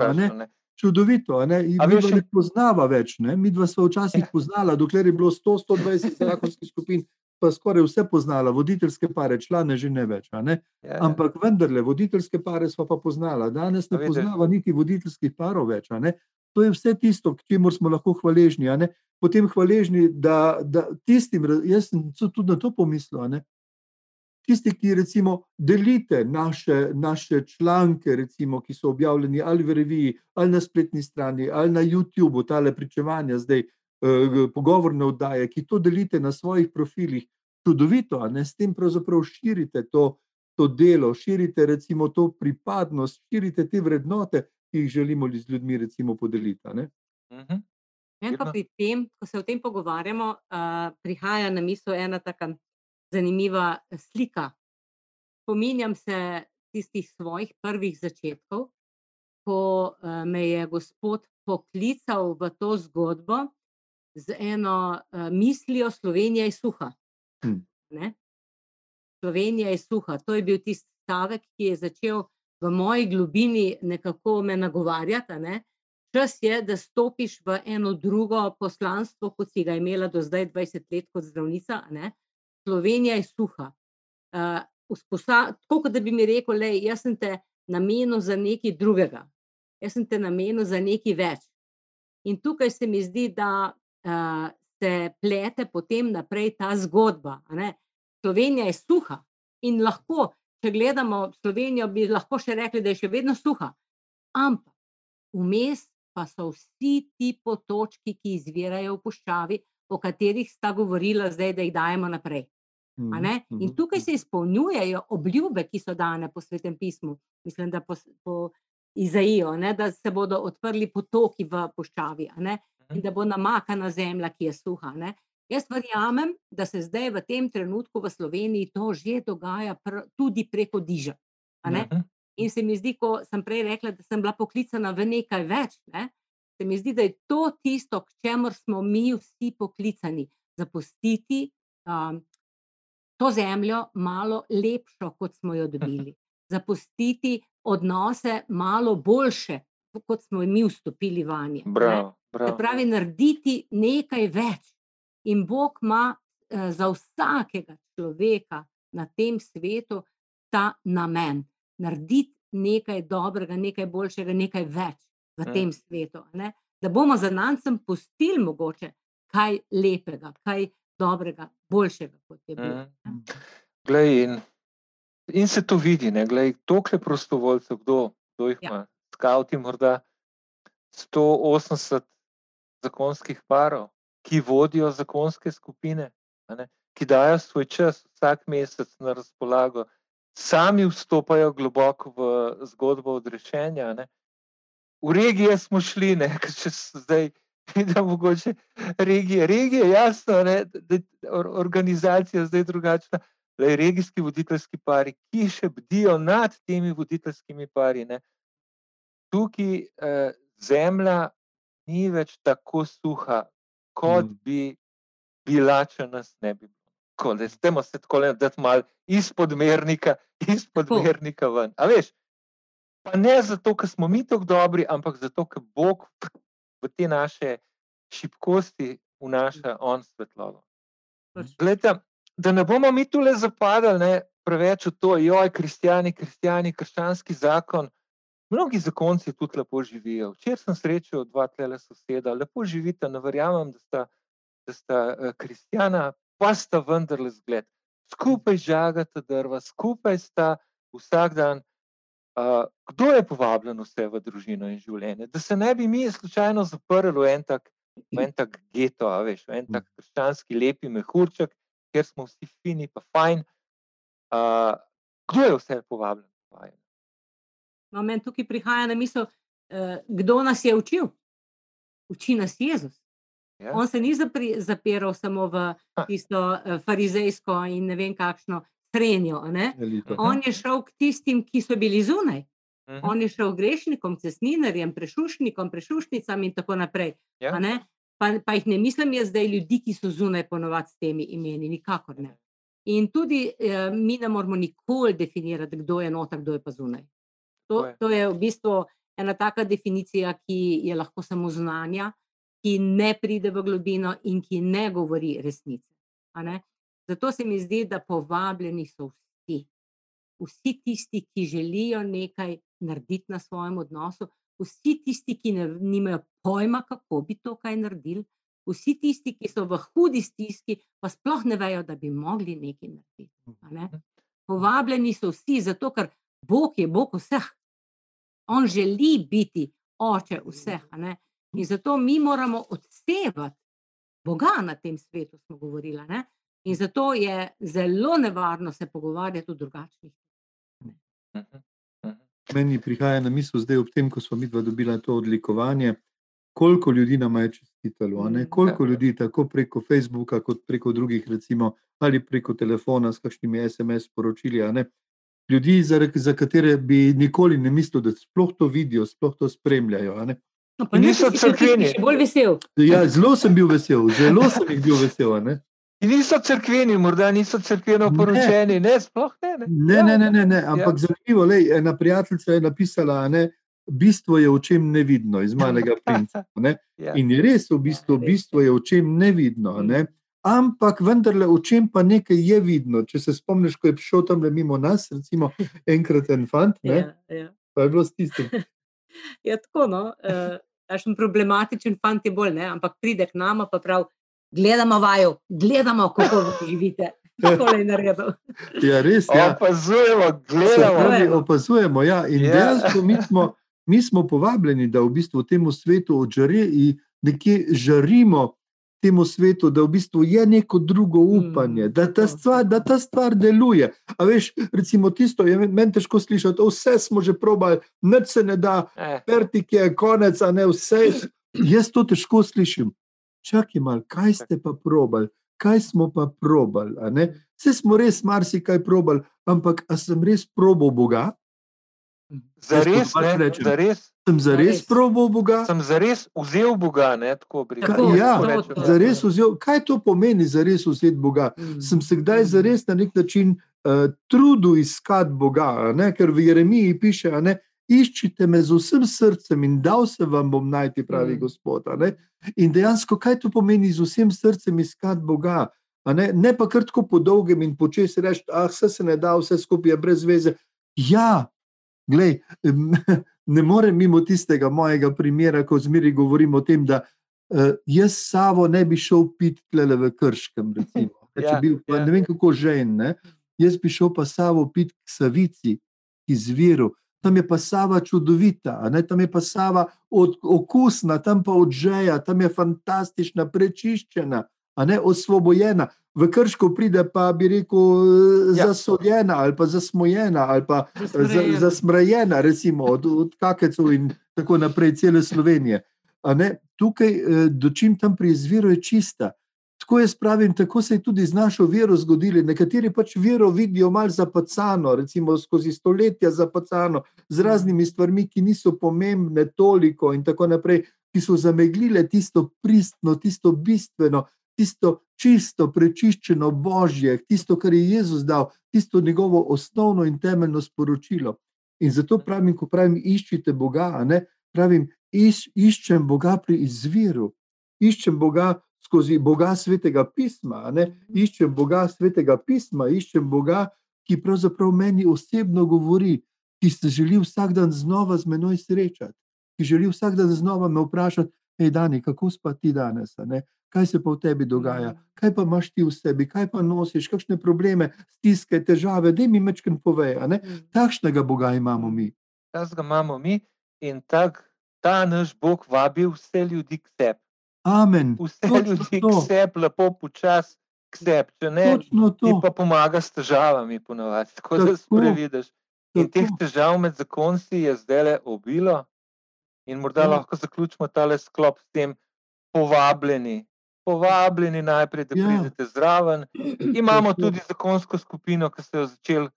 čudovito. Ne? Mi še... ne poznava več. Ne? Mi dva smo včasih poznala, dokler je bilo 100-120 zakonskih skupin, pa skoraj vse poznala, voditeljske pare, člane že ne več. Ne? Ja, ja. Ampak vendarle, voditeljske pare smo pa poznala. Danes ne poznava niti voditeljskih parov več. To je vse tisto, k čemu smo lahko hvaležni. Potem hvaležni, da, da tistim, jaz sem tudi na to pomislil. Tisti, ki recimo delite naše, naše članke, recimo, ki so objavljeni ali v reviji, ali na spletni strani, ali na YouTubu, tale pričevanja, zdaj eh, pogovorne oddaje, ki to delite na svojih profilih, čudovito, a ne s tem pravzaprav širite to, to delo, širite recimo to pripadnost, širite te vrednote, ki jih želimo z ljudmi recimo podeliti. Mhm. En pa pri tem, ko se o tem pogovarjamo, uh, prihaja na misel ena tako zanimiva slika. Spominjam se tistih svojih prvih začetkov, ko uh, me je Gospod poklical v to zgodbo z eno uh, mislijo: Slovenija je suha. Hmm. Slovenija je suha. To je bil tisti stavek, ki je začel v moji globini nekako me nagovarjati. Ne? Čas je, da stopiš v eno drugo poslanstvo, kot si ga imela do zdaj 20 let kot zdravnica. Ne? Slovenija je suha. Uh, tako da bi mi rekel, da jaz sem te namenil za nekaj drugega, jaz sem te namenil za nekaj več. In tukaj se mi zdi, da uh, se plete potem naprej ta zgodba. Slovenija je suha in lahko, če gledamo Slovenijo, bi lahko še rekli, da je še vedno suha. Ampak vmes pa so vsi ti potočki, ki izvirajo v puščavi, o katerih sta govorila zdaj, da jih dajemo naprej. Mhm, in mhm, tukaj mhm. se izpolnjujejo obljube, ki so dane po svetem pismu, mislim, da po, po Izaijo, ne? da se bodo odprli potoki v puščavi in da bo namakana zemlja, ki je suha. Ne? Jaz verjamem, da se zdaj v tem trenutku v Sloveniji to že dogaja pr tudi preko diža. In se mi zdi, ko sem prej rekla, da sem bila poklicana v nekaj več, ne? Se mi zdi, da je to tisto, k čemur smo mi vsi poklicani, zapustiti um, to zemljo malo lepšo, kot smo jo dobili, zapustiti odnose malo boljše, kot smo mi vstopili vanje. Bravo, bravo. Pravi, narediti nekaj več. In Bog ima eh, za vsakega človeka na tem svetu ta namen, narediti nekaj dobrega, nekaj boljšega, nekaj več v mm. tem svetu. Ne? Da bomo za nancem pustili mogoče kaj lepega, kaj dobrega, boljšega, kot je bilo. Mm. Glej, in, in se to vidi, da je toliko prostovoljcev, kdo, kdo jih ja. ima. skavti morda 180 zakonskih parov, ki vodijo zakonske skupine, ki dajo svoj čas vsak mesec na razpolago, sami vstopajo globoko v zgodbo odrešenja. Ne? V regije smo šli, ne, (laughs) če se zdaj vidimo, mogoče regije, regije, jasno, ne, da je organizacija zdaj drugačna. Da je regijski voditeljski pari, ki še bdijo nad temi voditeljskimi pari. Ne. Tukaj eh, zemlja ni več tako suha, kot mm. bi bila, če nas ne bi bilo. Da ste se tako le, da smo malo izpod mernika, izpod oh. mernika ven. A veš, pa ne zato, ker smo mi tako dobri, ampak zato, ker Bog v te naše šibkosti vnaša on svetlobo. Glede, da ne bomo mi tu le zapadali ne, preveč v to, joj, kristijani, kristijani, krščanski zakon. Mnogi zakonci tudi lepo živijo. Včeraj sem srečal dva tele soseda, lepo živite, ne verjamem, da sta, da sta uh, kristjana, pa sta vendarle zgled. Skupaj žagate drva, skupaj sta vsak dan. Uh, kdo je povabljen vse v družino in življenje? Da se ne bi mi slučajno zaprli v en tak, v en tak geto, veš, v en tak krščanski lepi mehurček, kjer smo vsi fini, pa fajn. Uh, kdo je vse povabljen? No, meni tukaj prihaja na misel, uh, kdo nas je učil. Uči nas Jezus. Ja. On se ni zapiral samo v tisto uh, farizejsko in ne vem kakšno trenjo. On je šel k tistim, ki so bili zunaj. Uh mhm. -huh. On je šel grešnikom, cesninarjem, prešušnikom, prešušnicam in tako naprej. Ja. Pa, pa jih ne mislim jaz zdaj ljudi, ki so zunaj ponovadi s temi imeni, nikakor ne. In tudi eh, mi ne moramo nikoli definirati, kdo je noter, kdo je pa zunaj. To, to je v bistvu ena taka definicija, ki je lahko samo znanja, ki ne pride v globino in ki ne govori resnice. Ne? Zato se mi zdi, da povabljeni so vsi. Vsi tisti, ki želijo nekaj narediti na svojem odnosu, vsi tisti, ki ne, nimajo pojma, kako bi to kaj naredili, vsi tisti, ki so v hudi stiski, pa sploh ne vejo, da bi mogli nekaj narediti. Ne? Mhm. Povabljeni so vsi, zato ker Bog je Bog vseh. On želi biti oče vseh. In zato mi moramo odsevati Boga na tem svetu, smo govorili. In zato je zelo nevarno se pogovarjati o drugačnih. Meni prihaja na misel, zdaj ob tem, ko smo mi dva dobila to odlikovanje, koliko ljudi nam je čestitalo, mm, koliko ljudi tako preko Facebooka, kot preko drugih, recimo, ali preko telefona s kakšnimi SMS poročili ljudi, za, za katere bi nikoli ne mislil, da sploh to vidijo, sploh to spremljajo. No, niso crkveni. Ja, zelo sem bil vesel, zelo sem jih bil vesel. Niso crkveni, morda niso crkveno poročeni, ne, sploh ne. Ne, ne, ne, ne, ne, ne. ampak ja. zanimivo, lej, ena prijateljica je napisala, ne, bistvo je v čem nevidno, iz malega (laughs) princa. Ja. In je res, v bistvu, bistvo je v čem nevidno. Ne. Ampak vendarle v čem pa nekaj je vidno. Če se spomniš, ko je prišel tam le mimo nas, recimo (laughs) enkrat en fant, ne, ja, ja. pa je bilo s tistim. (laughs) Ja, tako, no, uh, problematičen fant je bolj, ne, ampak pride k nama, pa prav, gledamo vaju, gledamo, kako živite. (laughs) Ja, res je. Ja. Opazujemo, gledamo. Pravi, opazujemo, ja. In ja. dejansko mi smo, mi smo povabljeni, da v bistvu temu svetu odžari in nekje žarimo temu svetu, da v bistvu je neko drugo upanje, mm, da, ta stvar, da ta stvar deluje. A veš, recimo tisto je meni težko slišati, vse smo že probali, nič se ne da, eh. vertik je konec, a ne vse. Jaz to težko slišim. Čakaj mal, kaj ste pa probali? Kaj smo pa probali? Vse smo res marsikaj probali, ampak a sem res probal Boga? Zares, ne, zares. Sem zares probil Boga. Sem zares vzel Boga. Ne, tako tako, ja, zares vzel. Kaj to pomeni, zares vzeti Boga? Mm. Sem se kdaj zares na nek način uh, trudil iskati Boga, ne? ker v Jeremiji piše, ne? Iščite me z vsem srcem in dal se vam bom najti, pravi mm. Gospod. In dejansko, kaj to pomeni z vsem srcem iskati Boga? Ne? ne pa kar tako po dolgem in počasi reči, ah, vse se ne da, vse skupaj je brez veze. Ja, Glej, (laughs) ne morem mimo tistega mojega primera, ko zmeri govorim o tem, da uh, jaz sabo ne bi šel pit tle v Krškem. Recimo, (laughs) ja, bil, pa, ja. Ne vem, kako že en. Jaz bi šel pa sabo pit k Savici, ki zviru, tam je pa Sava čudovita, tam je pa Sava od, okusna, tam pa odžeja, tam je fantastična, prečiščena, osvobojena. V krško pride pa, bi rekel, ja. zasoljena ali pa zasmojena ali pa zasmrajena, recimo od, od kakecov in tako naprej, cele Slovenije. Tukaj, eh, dočim tam pri izviru je čista. Tako jaz pravim, tako se je tudi z našo vero zgodilo. Nekateri pač vero vidijo malo zapacano, recimo skozi stoletja zapacano, z raznimi stvarmi, ki niso pomembne toliko in tako naprej, ki so zameglile tisto pristno, tisto bistveno, tisto čisto, prečiščeno božje, tisto, kar je Jezus dal, tisto njegovo osnovno in temeljno sporočilo. In zato pravim, ko pravim, iščite Boga, ne, pravim, iš, iščem Boga pri izviru, iščem Boga skozi Boga svetega pisma, ne, iščem Boga svetega pisma, iščem Boga, ki pravzaprav meni osebno govori, ki se želi vsak dan znova z menoj srečati, ki želi vsak dan znova me vprašati, hej, Dani, kako spa ti danes, ne? kaj se pa v tebi dogaja, kaj pa imaš ti v sebi, kaj pa nosiš, kakšne probleme, stiske, težave, da mi mečken povejo. Takšnega Boga imamo mi. Takšnega imamo mi in tak, ta naš Bog vabi vse ljudi k sebi. Amen. Vse Točno ljudi to. k sebi, lepo počasi k sebi, če ne, ti pa pomaga s težavami, ponovadi, tako, tako da se previdiš. In teh težav med zakonci je zdaj le obilo, in morda ja. lahko zaključimo tale sklop s tem, povabljeni. Povabljeni najprej, da ja. pridete zraven. (clears throat) Imamo tudi zakonsko skupino, ki so jo začeli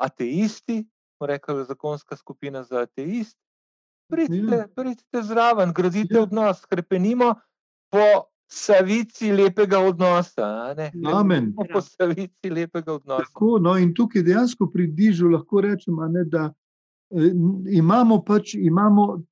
ateisti, rekli zakonska skupina za ateist. Pridite, ja. pridite zraven, gradite ja. odnos, krepenimo po savici lepega odnosa. (laughs) Amen. Po savici lepega odnosa. Tako, no, in tukaj dejansko pri dižu lahko rečemo, ne, da eh, imamo pač imamo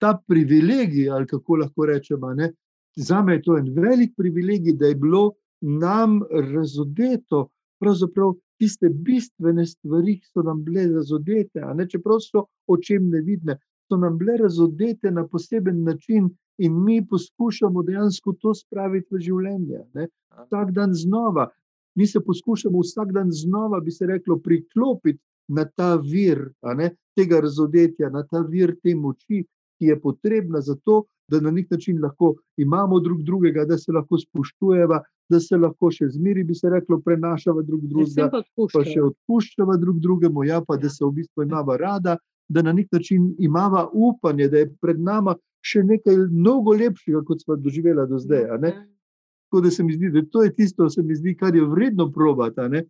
ta privilegij, ali kako lahko rečemo. Ne, za me je to en velik privilegij, da je bilo nam razodeto, pravzaprav tiste bistvene stvari, ki so nam bile razodete, a ne čeprav so očem nevidne, so nam bile razodete na poseben način. In mi poskušamo dejansko to spraviti v življenje. Ne? Vsak dan znova, mi se poskušamo vsak dan znova, bi se reklo, priklopiti na ta vir ne, tega razodetja, na ta vir te moči, ki je potrebna za to, da na nek način lahko imamo drug drugega, da se lahko spoštujemo, da se lahko še zmeri, bi se reklo, prenašamo drug drugega, pa še odpuščamo drug drugemu, ja, pa da se v bistvu imamo rada, da na nek način imamo upanje, da je pred nami še nekaj mnogo lepšega, kot smo doživeli do zdaj. Tako da se mi zdi, da to je tisto, zdi, kar je vredno probati.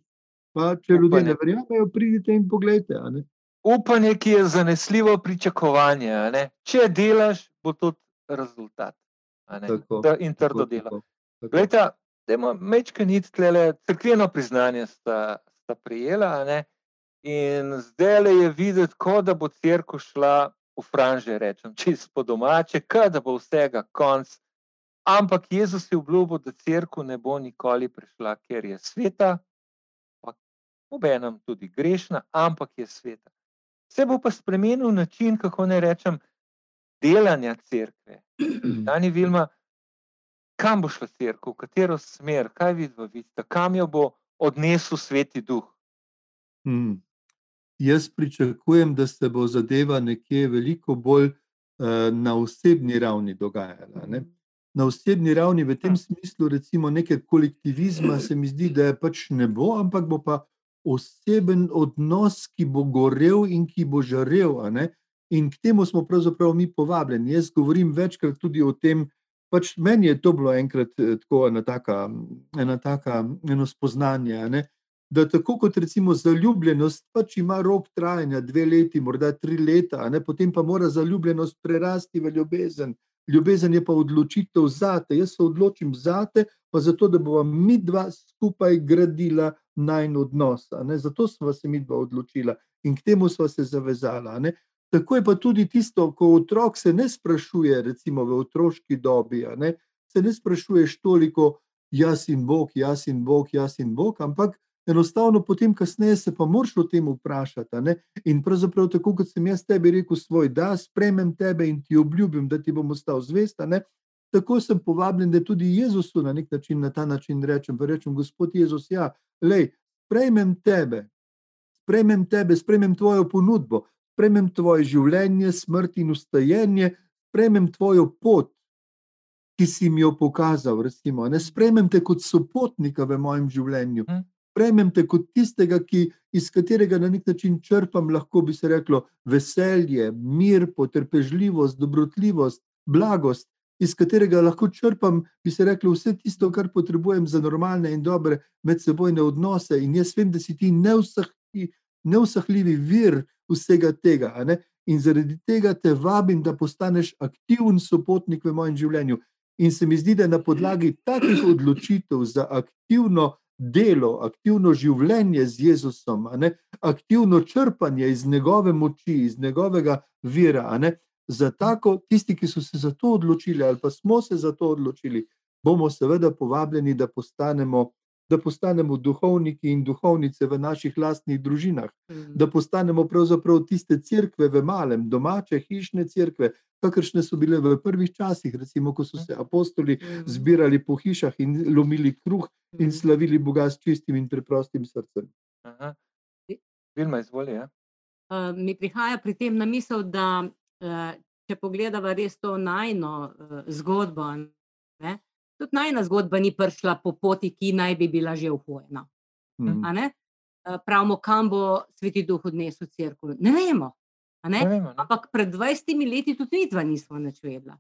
Pa, če ljudje ne verjamejo, pridite in pogledajte. Upanje, ki je zanesljivo pričakovanje. Če delaš, bo to rezultat. Tako, in trdo tako, delo. Glejte, da ima mečke nič, tlele, crkveno priznanje sta, sta prijela. In zdaj je videti, kot da bo crkva šla v franže, rečem, čisto po domače, da bo vsega konc. Ampak Jezus je obljubil, da crkva ne bo nikoli prišla, ker je sveta, obenem tudi grešna, ampak je sveta. Se bo pa spremenil način, kako ne rečem, delanja crkve. Dani Vilma, kam bo šla crkva, v katero smer, kaj vidite, kam jo bo odnesel sveti duh? Hmm. Jaz pričakujem, da se bo zadeva nekje veliko bolj uh, na osebni ravni dogajala. Ne? Na osebni ravni, v tem smislu, recimo, nekaj kolektivizma, se mi zdi, da je pač ne bo, ampak bo pa oseben odnos, ki bo gorel in ki bo žarel. In k temu smo pravzaprav mi povabljeni. Jaz govorim večkrat tudi o tem, pač meni je to bilo enkrat eh, tako ena taka, ena taka eno spoznanje. Ne? Da, tako kot recimo zaljubljenost, pač ima rok trajanja dve leti, morda tri leta, potem pa mora zaljubljenost prerasti v ljubezen. Ljubezen je pa odločitev zate. Jaz se odločim zate, pa zato, da bomo mi dva skupaj gradila najn odnos. Zato smo se mi dva odločila in k temu smo se zavezala. Ne? Tako je pa tudi tisto, ko otrok se ne sprašuje, recimo v otroški dobi, ne? se ne sprašuješ toliko, jaz in Bog, jaz in Bog, jaz in Bog, ampak enostavno potem, kasneje se pa moraš o tem vprašati. In pravzaprav tako, kot sem jaz tebi rekel svoj, da spremem tebe in ti obljubim, da ti bom ostal zvesta. Ne? Tako sem povabljen, da tudi Jezusu na nek način na ta način rečem, pa rečem, Gospod Jezus, ja, lej, sprejmem tebe, sprejmem tebe, sprejmem tvojo ponudbo, spremem tvoje življenje, smrt in ustajenje, spremem tvojo pot, ki si mi jo pokazal. Recimo, ne spremem te kot sopotnika v mojem življenju. Mhm. Spremem te kot tistega, ki, iz katerega na nek način črpam, lahko bi se reklo, veselje, mir, potrpežljivost, dobrotljivost, blagost, iz katerega lahko črpam, bi se reklo, vse tisto, kar potrebujem za normalne in dobre medsebojne odnose. In jaz vem, da si ti neusahljivi vir vsega tega. In zaradi tega te vabim, da postaneš aktiven sopotnik v mojem življenju. In se mi zdi, da na podlagi takih odločitev za aktivno delo, aktivno življenje z Jezusom, aktivno črpanje iz njegove moči, iz njegovega vira, za tako, tisti, ki so se za to odločili, ali pa smo se za to odločili, bomo seveda povabljeni, da postanemo, da postanemo duhovniki in duhovnice v naših lastnih družinah, Mhm. da postanemo pravzaprav tiste cerkve v malem, domače, hišne cerkve, kakršne so bile v prvih časih, recimo, ko so se apostoli Mhm. zbirali po hišah in lomili kruh in Mhm. slavili Boga s čistim in preprostim srcem. Aha. Vilma, izvoli. Ja? Uh, mi prihaja pri tem na misel, da uh, če pogledamo res to najno uh, zgodbo, ne, tudi najna zgodba ni prišla po poti, ki naj bi bila že uhojena. Ne. Uh, pravimo, kam bo Sveti Duh odnesel crkvo. Ne vemo. Ne? Ne vemo, ne? Ampak pred 20 leti tudi mi dva nismo nič vedela,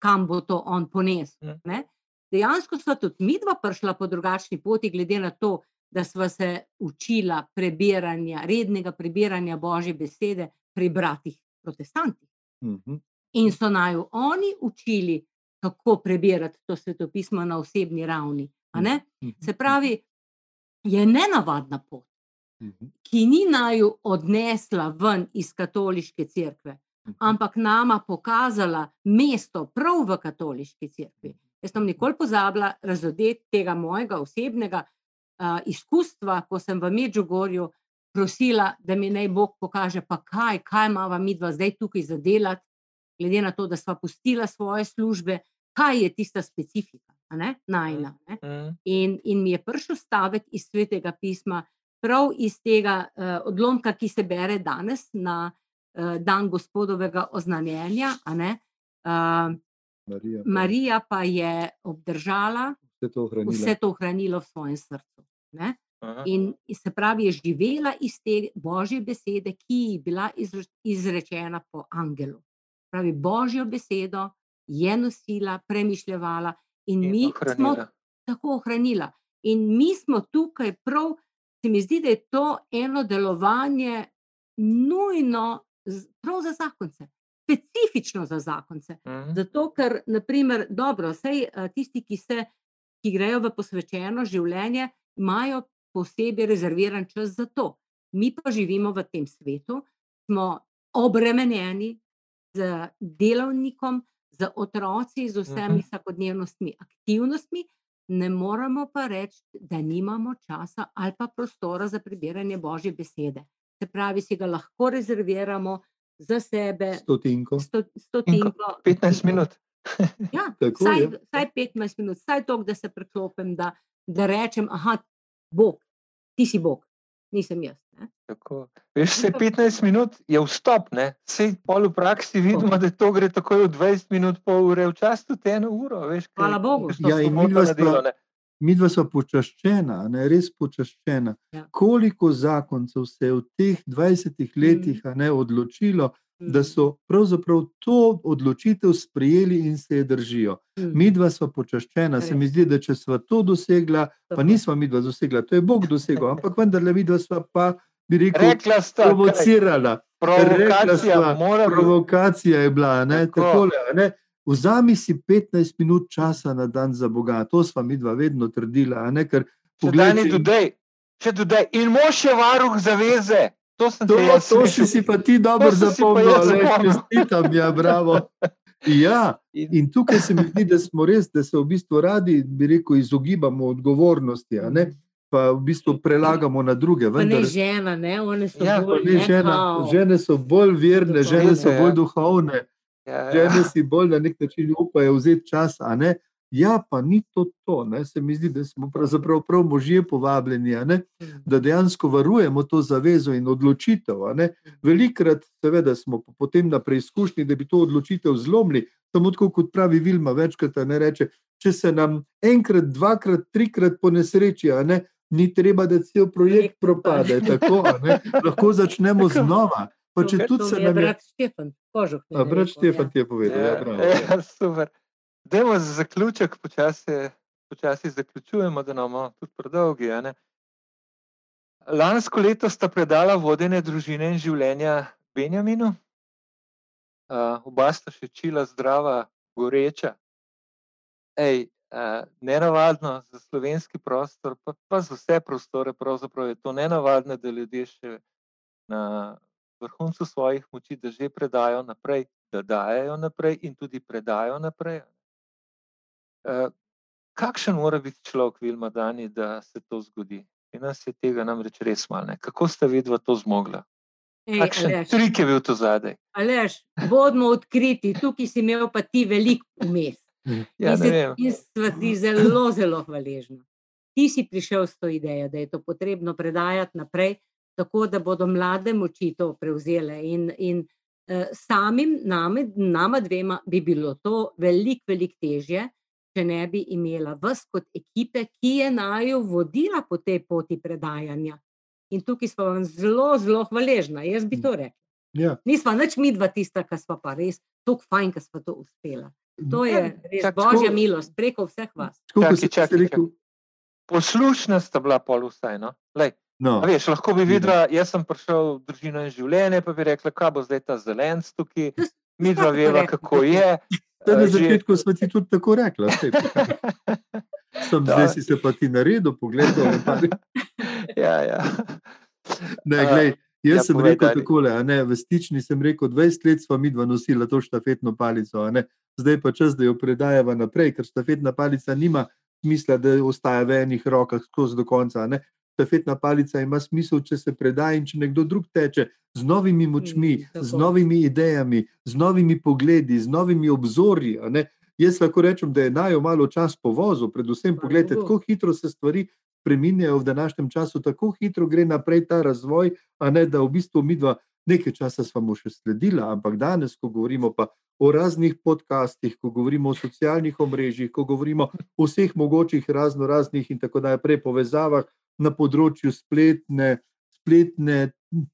kam bo to on ponesel. Mm. ne. Dejansko sva tudi mi dva prišla po drugačni poti, glede na to, da sva se učila prebiranja, rednega prebiranja Božje besede pri bratih protestantih. Mhm. In so naju oni učili, kako prebirati to svetopismo na osebni ravni. Mhm. Se pravi, je nenavadna pot Mhm. ki ni naju odnesla ven iz katoliške cerkve, Mhm. ampak nama pokazala mesto prav v katoliški cerkvi. Jaz sem nikoli pozabila razodeti tega mojega osebnega uh, izkustva, ko sem v Medžugorju prosila, da mi naj Bog pokaže, pa kaj, kaj imamo mi dva zdaj tukaj zadelati, glede na to, da sva pustila svoje službe, kaj je tista specifika, a ne, najna. Ne? Mhm. In, in mi je prišel stavek iz svetega pisma, prav iz tega uh, odlomka, ki se bere danes na uh, dan gospodovega oznanjenja. a ne. Uh, Marija, pa Marija pa je obdržala vse to ohranila. vse to ohranilo v svojem srcu. Ne? Aha. In se pravi, je živela iz te božje besede, ki je bila izre- izrečena po angelu. Pravi, božjo besedo je nosila, premišljala in, In mi smo ohranila. tako ohranila. In mi smo tukaj prav, se mi zdi, da je to eno delovanje nujno prav za zakonce, specifično za zakonce. Mhm. Zato, ker, naprimer, dobro, vsej tisti, ki, se, ki grejo v posvečeno življenje, imajo posebej rezerviran čas za to. Mi pa živimo v tem svetu, smo obremenjeni z delovnikom, z otroci, z vsemi Mhm. vsakodnevnostmi, aktivnostmi, ne moremo pa reči, da nimamo časa ali pa prostora za prebiranje Božje besede. Se pravi, si ga lahko rezerviramo za sebe, Stotinko. sto, stotinko. 15 minut. (laughs) Ja, Tako vsaj, je. vsaj 15 minut, vsaj toliko, da se preklopim, da, da rečem, aha, Bog, ti si Bog, nisem jaz. Ne? Tako. Veš, vse Ampak- 15 minut je vstop, ne? Sej pol v praksi vidimo, da to gre takoj v 20 minut, pol ure, včasih tudi eno uro, veš. ke- Hvala Bogu. so Ja, sva- ne. Mi dva smo počaščena, ne, res počaščena. Ja. Koliko zakoncev se je v teh 20 letih a ne, odločilo, da Mm, so pravzaprav to odločitev sprejeli in se je držijo. mm, Mi dva smo počaščena, se mi zdi, da če smo to dosegla, pa nismo mi dva dosegla, to je Bog dosegel, (laughs) ampak vendarle mi dva sva pa, bi rekel, Rekla sta, provocirala. Rekla provokacija sva. Provokacija je bila, ne, Tako. takole, a ne. Vzami si 15 minut časa na dan za Boga, to sva mi dva vedno trdila, a ne, ker Še poglej, dani če- dodaj, še dodaj. In mož je varuh zaveze. To To, jaz to si si pa ti dobro zapomnil, zapomnil. čestitam, ja, bravo. Ja, In- tukaj se mi zdi, da smo res, da se v bistvu radi, bi rekel, izogibamo odgovornosti, a ne, pa v bistvu prelagamo na druge. Pa ne Vendar, žena, ne, one so Ja, pa bolj ne žena, kao. žene so bolj verne, žene so ja. bolj duhovne, Ja, ja. žene si bolj na nek način upajo vzeti čas, a ne. Ja, pa ni to to. Ne? Se mi zdi, da smo pravzaprav prav možje povabljeni, da dejansko varujemo to zavezo in odločitev. Velikrat, seveda, smo potem na preizkušnji, da bi to odločitev zlomili. Samo tako, kot pravi Vilma, večkrat ne reče, če se nam enkrat, dvakrat, trikrat po nesreči, ni treba, da cel projekt propade. Tako, Lahko začnemo znova. Pa če tudi se nam je. Brat Štefan, kožuh. Brat Štefan ti je povedal. Ja, ja, ja, (laughs) super. Dajmo za zaključek, počasi, počasi zaključujemo, da nam tudi predolgi. Lansko leto sta predala vodenje družine in življenja Benjaminu, uh, oba sta še čila zdrava, goreča. Ej, uh, nenavadno za slovenski prostor, pa, pa za vse prostore, pravzaprav je to nenavadno, da ljudje še na vrhuncu svojih moči, da že predajo naprej, da dajo naprej in tudi predajo naprej. Eh, kakšen mora biti človek, Vilma, Dani, da se to zgodi? In nas je tega namreč res malo. Kako ste vidva to zmogla? Kakšen trik je bil to zadaj? Alež, bodimo odkriti, tukaj si imel pa ti veliko umes. Ja, in sva ti zelo, zelo hvaležna. Ti si prišel s to idejo, da je to potrebno predajati naprej, tako da bodo mlade moči to prevzele. In, in uh, samim nami, nama dvema bi bilo to veliko, veliko težje, če ne bi imela vas kot ekipe, ki je naju vodila po tej poti predajanja. In tukaj smo vam zelo, zelo hvaležni, jaz bi to rekla. Ja. Nismo več mi dva tista, ki smo pa res tako fajn, da smo to uspela. To je res čak, božja tako, milost preko vseh vas. Čaki, čaki, čaki. Poslušna sta bila pol vsaj. No? No. Veš, lahko bi videla, jaz sem prišel v družino in življenje, pa bi rekla, kaj bo zdaj ta zelenc tukaj. Mi dva veva, kako je. Da, na začetku smo ti tudi tako rekli. Sem (laughs) zdaj si se pa ti naredil, pogledal. (laughs) ja, ja. Ne, glej, jaz ja, sem rekel tako, v stični sem rekel, 20 let smo mi dva nosila to štafetno palico, zdaj pa čas, da jo predajava naprej, ker štafetna palica nima smisla, da ostaja v enih rokah skozi do konca štafetna palica ima smisel, če se predaja in če nekdo drug teče z novimi močmi, mm, z novimi idejami, z novimi pogledi, z novimi obzorji. Jaz lahko rečem, da je najo malo čas po vozu, predvsem pogledajte, kako hitro se stvari preminjajo v današnjem času, tako hitro gre naprej ta razvoj, a ne da v bistvu mi dva nekaj časa smo še sledila, ampak danes, ko govorimo pa o raznih podcastih, ko govorimo o socialnih omrežjih, ko govorimo o vseh mogočih razno raznih in tako naprej povezavah, na področju spletne, spletne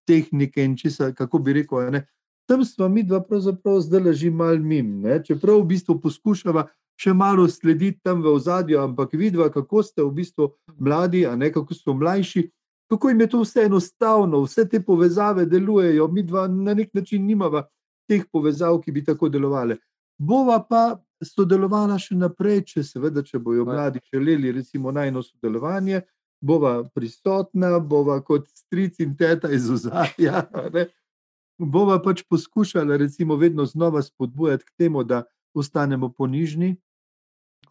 tehnike in česa, kako bi rekel. Ne? Tam smo mi dva pravzaprav zdaj leži mal mim. Ne? Čeprav v bistvu poskušava še malo slediti tam v ozadju, ampak vidva, kako ste v bistvu mladi, a ne kako so mlajši. Kako jim je to vse enostavno, vse te povezave delujejo, mi dva na nek način nimamo teh povezav, ki bi tako delovali. Bova pa sodelovala še naprej, če seveda, če bojo mladi želeli, recimo, najno sodelovanje, bova prisotna, bova kot stric in teta iz ozadja. Bova pač poskušala, recimo, vedno znova spodbujati k temu, da ostanemo ponižni,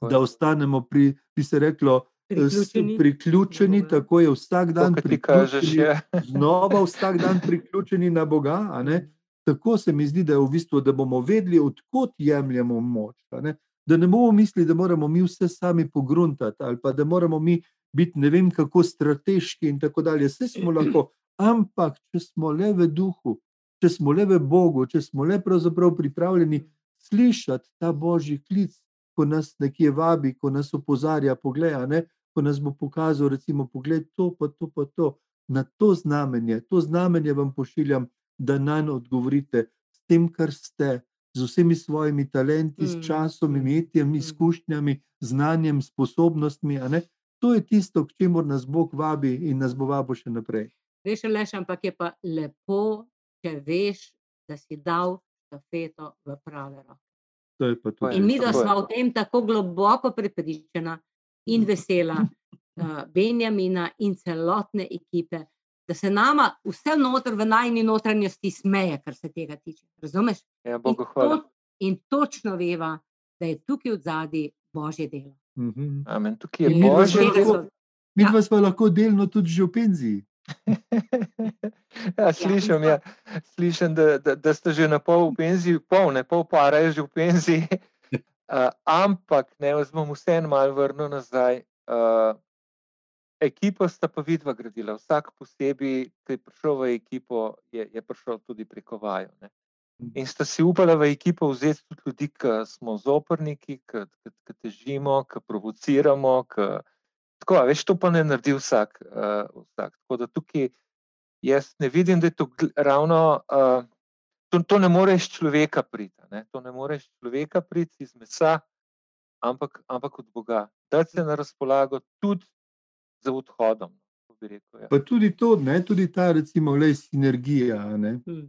da ostanemo pri, bi se reklo, priključeni, priključeni tako je vsak dan priključeni, (laughs) znova vsak dan priključeni na Boga. Tako se mi zdi, da, v bistvu, da bomo vedeli, odkot jemljemo moč. Ne? Da ne bomo mislili, da moramo mi vse sami pogruntati ali pa da moramo mi biti ne vem kako strateški in tako dalje. Vse (clears throat) smo lahko, ampak če smo le v duhu, če smo le v Bogu, če smo le pravzaprav pripravljeni slišati ta božji klic, ko nas nekje vabi, ko nas opozarja, pogleda, ne, ko nas bo pokazal, recimo, pogled to, pa to, pa to, na to znamenje, to znamenje vam pošiljam, da na njo odgovorite s tem, kar ste. Z vsemi svojimi talenti, s mm, časom, mm, imetjem, mm. izkušnjami, znanjem, sposobnostmi, To je tisto, k čemu nas Bog vabi in nas bo vabil še naprej. Veš, leš, ampak je pa lepo, če veš, da si dal stafeto v prave roke. In mi, da smo v tem tako globoko prepričana in vesela, uh, (laughs) Benjamina in celotne ekipe, da se nama vse noter v najni notranjosti smeje, kar se tega tiče. Razumeš? Ja, in, to, in točno veva, da je tukaj v zadnji Božje delo. Mhm. Amen. Tukaj je božje. Mi pa ja. smo lahko delno tudi že v penziji. (laughs) ja, slišim, ja. slišim da, da, da ste že na pol v penziji, pol, ne pol para je že v penziji. (laughs) Uh, ampak, ne, jaz bom vseeno malo vrnil nazaj. Uh, ekipo sta pa vidva gradila, vsak posebej, ki je prišel v ekipo, je, je prišel tudi preko vaju. Ne. In sta si upala v ekipo vzeti tudi ljudi, ki smo zoprniki, ki težimo, ki provociramo. Ki, tako, veš, to pa ne naredi vsak. Uh, vsak. Tako da tukaj jaz ne vidim, da je to ravno. Uh, to, to ne moreš človeka priti. Ne? To ne moreš človeka priti iz mesa, ampak, ampak od Boga. Da se na razpolago tudi za odhodom. Rekel, ja. Pa tudi to, ne, tudi ta, recimo, le sinergija. Hmm.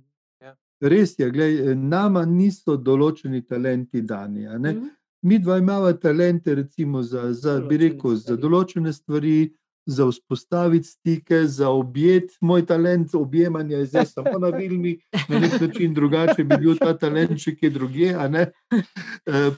Res je, gledaj, nama niso določeni talenti dani. Mm. Mi dva imamo talente, recimo, za, za, rekel, za določene stvari, za vzpostaviti stike, za objet. Moj talent objemanja je zdaj samo na Vilni, na nek način drugače bi bil ta talent še kje drugje. E,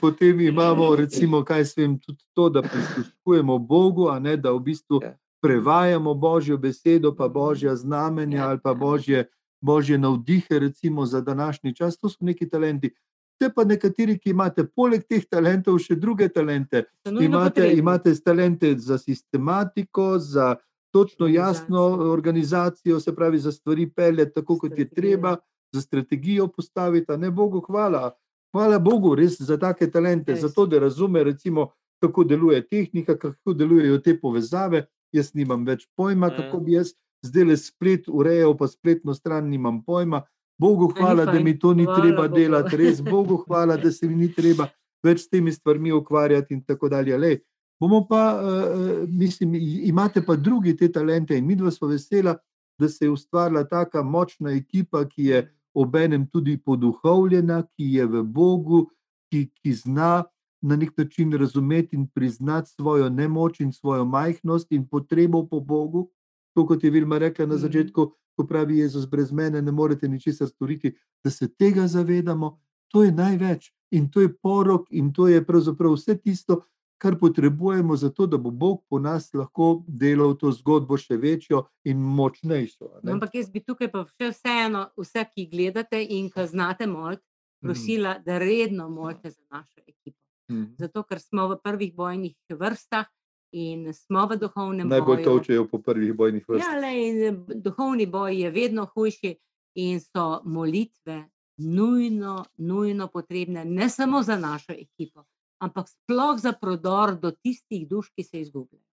potem imamo, recimo, kaj se vem, tudi to, da prisluškujemo Bogu, a ne da v bistvu ja. prevajamo Božjo besedo, pa Božja znamenja ja. ali pa Božje, Božje navdihe, recimo za današnji čas. To so neki talenti. Ste pa nekateri, ki imate poleg teh talentov še druge talente. Imate, imate talente za sistematiko, za točno jasno organizacijo, se pravi, za stvari peljati tako, kot je treba, za strategijo postaviti. Ne Bogu, hvala. Hvala Bogu, res za take talente, za to, da razume, recimo, kako deluje tehnika, kako delujejo te povezave. Jaz nimam več pojma, kako bi jaz zdaj le splet urejal, pa spletno stran nimam pojma. Bogu hvala, da mi to ni hvala treba Bogu. delati, res Bogu (laughs) hvala, da se mi ni treba več s temi stvarmi ukvarjati in tako dalje. Lej, bomo pa, uh, mislim, imate pa drugi te talente in mi dva smo vesela, da se je ustvarila taka močna ekipa, ki je obenem tudi poduhovljena, ki je v Bogu, ki, ki zna na nek način razumeti in priznati svojo nemoč in svojo majhnost in potrebo po Bogu. To, kot je Vilma rekla na mhm. začetku, ko pravi Jezus, brez mene ne morete ničesar storiti, da se tega zavedamo, to je največ in to je porok in to je pravzaprav vse tisto, kar potrebujemo za to, da bo Bog po nas lahko delal to zgodbo še večjo in močnejšo. No, ampak jaz bi tukaj pa še vseeno, vse, ki gledate in ki znate moliti, mhm. prosila, mm. da redno molite za našo ekipo. Mm. Zato, ker smo v prvih bojnih vrstah, in smo v duhovnem boju. Najbolj točejo po prvih bojnih vrstah. Ja, le, eh, duhovni boj je vedno hujši in so molitve nujno, nujno potrebne, ne samo za našo ekipo, ampak sploh za prodor do tistih duš, ki se izgubljajo.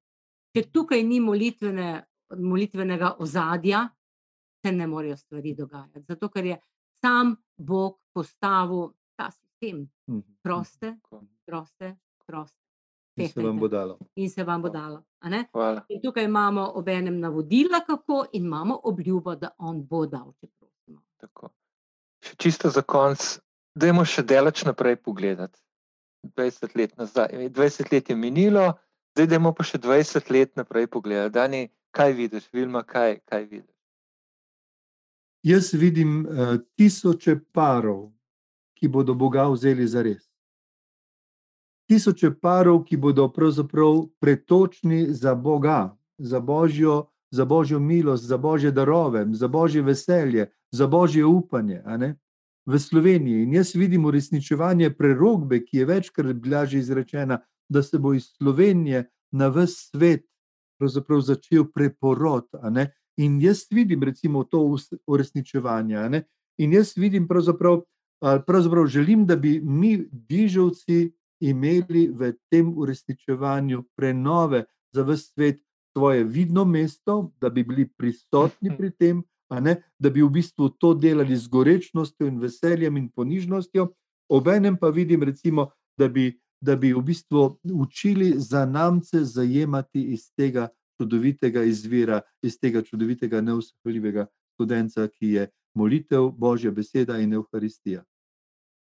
Če tukaj ni molitvene, molitvenega ozadja, se ne morejo stvari dogajati. Zato, ker je sam Bog postavil ta sistem. Mhm. Proste, proste, proste. In se vam bo dalo. In se vam bo dalo. In tukaj imamo obenem navodila, kako, in imamo obljubo, da on bo dal, če prosimo. Tako. Še čisto za konec, dajmo še delač naprej pogledati. 20 let, nazaj, 20 let je minilo, zdaj dajmo pa še 20 let naprej pogledati. Dani, kaj vidiš, Vilma, kaj, kaj vidiš? Jaz vidim uh, tisoče parov, ki bodo Boga vzeli za res tisoče parov, ki bodo pravzaprav pretočni za Boga, za Božjo, za Božjo milost, za Božje darove, za Božje veselje, za Božje upanje v Sloveniji. In jaz vidim uresničevanje prerogbe, ki je večkrat bila že izrečena, da se bo iz Slovenije na vse svet začel preporod. In jaz vidim, recimo, to uresničevanje. In jaz vidim, pravzaprav, pravzaprav želim, da bi mi, dižavci, imeli v tem uresničevanju prenove za vse svet svoje vidno mesto, da bi bili prisotni pri tem, ne, da bi v bistvu to delali z gorečnostjo in veseljem in ponižnostjo. Obenem pa vidim, recimo, da, bi, da bi v bistvu učili za namce zajemati iz tega čudovitega izvira, iz tega čudovitega neuspevljivega študenca, ki je molitev, Božja beseda in Euharistija.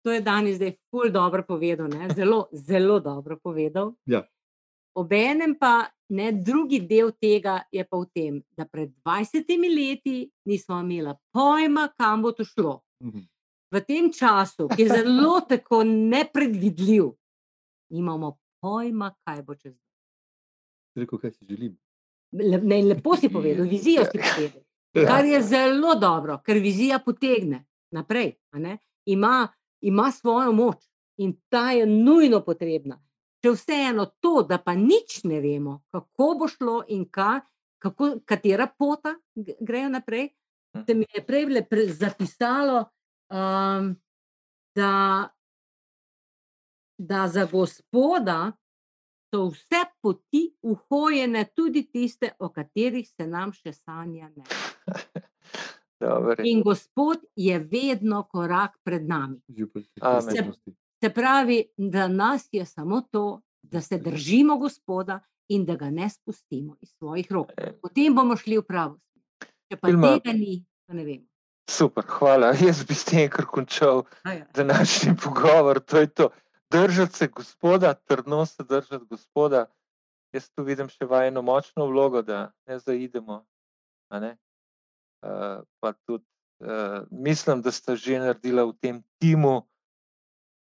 To je danes zdaj ful dobro povedal, ne? zelo, zelo dobro povedal. Ja. Obenem pa ne drugi del tega je pa v tem, da pred 20 leti nismo imeli pojma, kam bo to šlo. Mhm. V tem času, ki je zelo (laughs) tako nepredvidljiv, imamo pojma, kaj bo čez. Reko, kaj si želim. Le, ne, lepo si povedal, vizijo si (laughs) povedal. Kar je zelo dobro, ker vizija potegne naprej. Ima ima svojo moč. in ta je nujno potrebna. Če vseeno to, da pa nič ne vemo, kako bo šlo in ka, kako, katera pota grejo naprej, se mi je prej le pre, zapisalo, um, da, da za gospoda so vse poti uhojene, tudi tiste, o katerih se nam še sanja ne. (laughs) Dobro. In Gospod je vedno korak pred nami. Posebnosti. Se pravi, da nas je samo to, da se držimo Gospoda in da ga ne spustimo iz svojih rok. Potem bomo šli v pravo. Če pa Vilma- tega ni, pa ne vem. Super, hvala. (laughs) Jaz bi s tem kar končal Aja. današnji pogovor. To je to. Držati se gospoda, trdno se držati gospoda. Jaz tu vidim še vajno močno vlogo, da ne zaidemo. a Ne? Uh, pa tudi uh, mislim, da sta že naredila v tem timu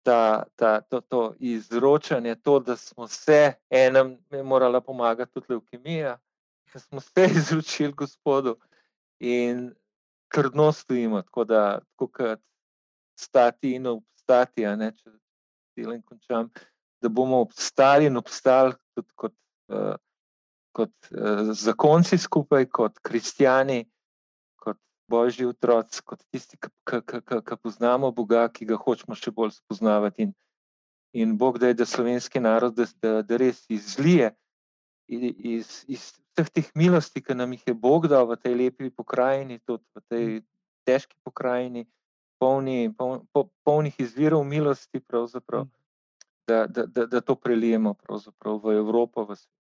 ta, ta, to, to izročanje, to, da smo se, enem je morala pomagati tudi leukemija, da smo se (laughs) izročili gospodu in trdno stojimo, tako da, tako kot stati in obstati, a ne, če delim končam, da bomo obstali in obstali tudi kot, uh, kot uh, zakonci skupaj, kot kristijani, kot božji otroci, kot tisti, ki poznamo Boga, ki ga hočemo še bolj spoznavati. In, in Bog da je, da slovenski narod, da, da, da res izlije iz, iz vseh teh milosti, ki nam jih je Bog dal v tej lepi pokrajini, tudi v tej težki pokrajini, polni, poln, po, polnih izvirov milosti, pravzaprav, da, da, da, da to prelijemo v Evropo, v svet.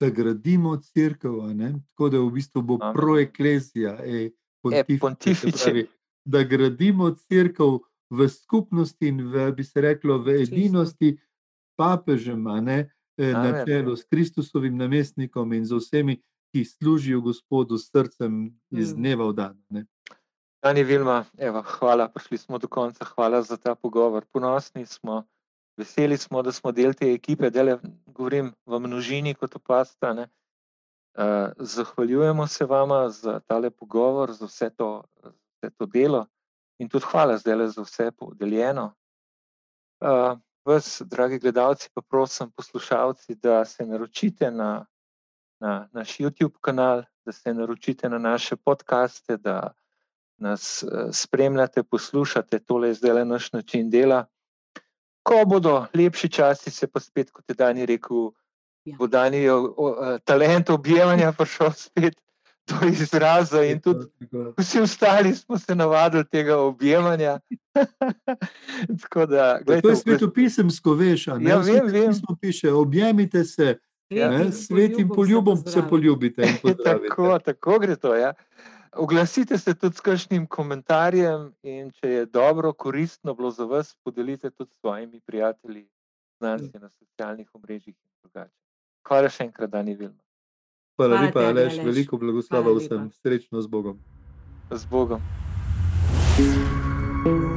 Da gradimo crkvo, tako da v bistvu bo proeklezija, e, pontifice, pontifice. pravi, da gradimo crkvo v skupnosti in v, bi se reklo, v edinosti papežem, a ne, eh, na čelu s Kristusovim namestnikom in z vsemi, ki služijo Gospodu srcem iz Mm. dneva v dan. Ne. Dani Vilma, evo, hvala, prišli smo do konca. Hvala za ta pogovor. Ponosni smo, veseli smo, da smo del te ekipe, da govorim v množini kot opasta. Ne. Uh, zahvaljujemo se vama za tale pogovor, za vse to, vse to delo in tudi hvala zdaj za vse podeljeno. Uh, vas, dragi gledalci, pa prosim, poslušalci, da se naročite na, na naš YouTube kanal, da se naročite na naše podcaste, da nas eh, spremljate, poslušate, tole je zdaj le naš način dela. Ko bodo lepši časi, se pa spet, kot je Dani rekel, Ja. bo Dani o- o- eh, talent objemanja prišel spet do izraza in tudi vsi ostali smo se navadili tega objemanja. (laughs) Tako da, To gledajte, je svetopisemsko, veš, a ne? Ja, vem, vem. svetopismu piše, objemite se, Ja. ne, s svetim poljubom se pozdravite. poljubite in (laughs) pozdravite. Tako, tako gre to. Ja. Oglasite se tudi s kakšnim komentarjem, in če je dobro, koristno bilo za vas, podelite tudi s svojimi prijatelji, znanci na socialnih omrežjih in drugače. Hvala še enkrat, Dani Vilma. Hvala Hvala lepa, tebi, Aleš, Aleš. veliko blagoslova Hvala vsem, srečno z Bogom. Z Bogom. Thank you.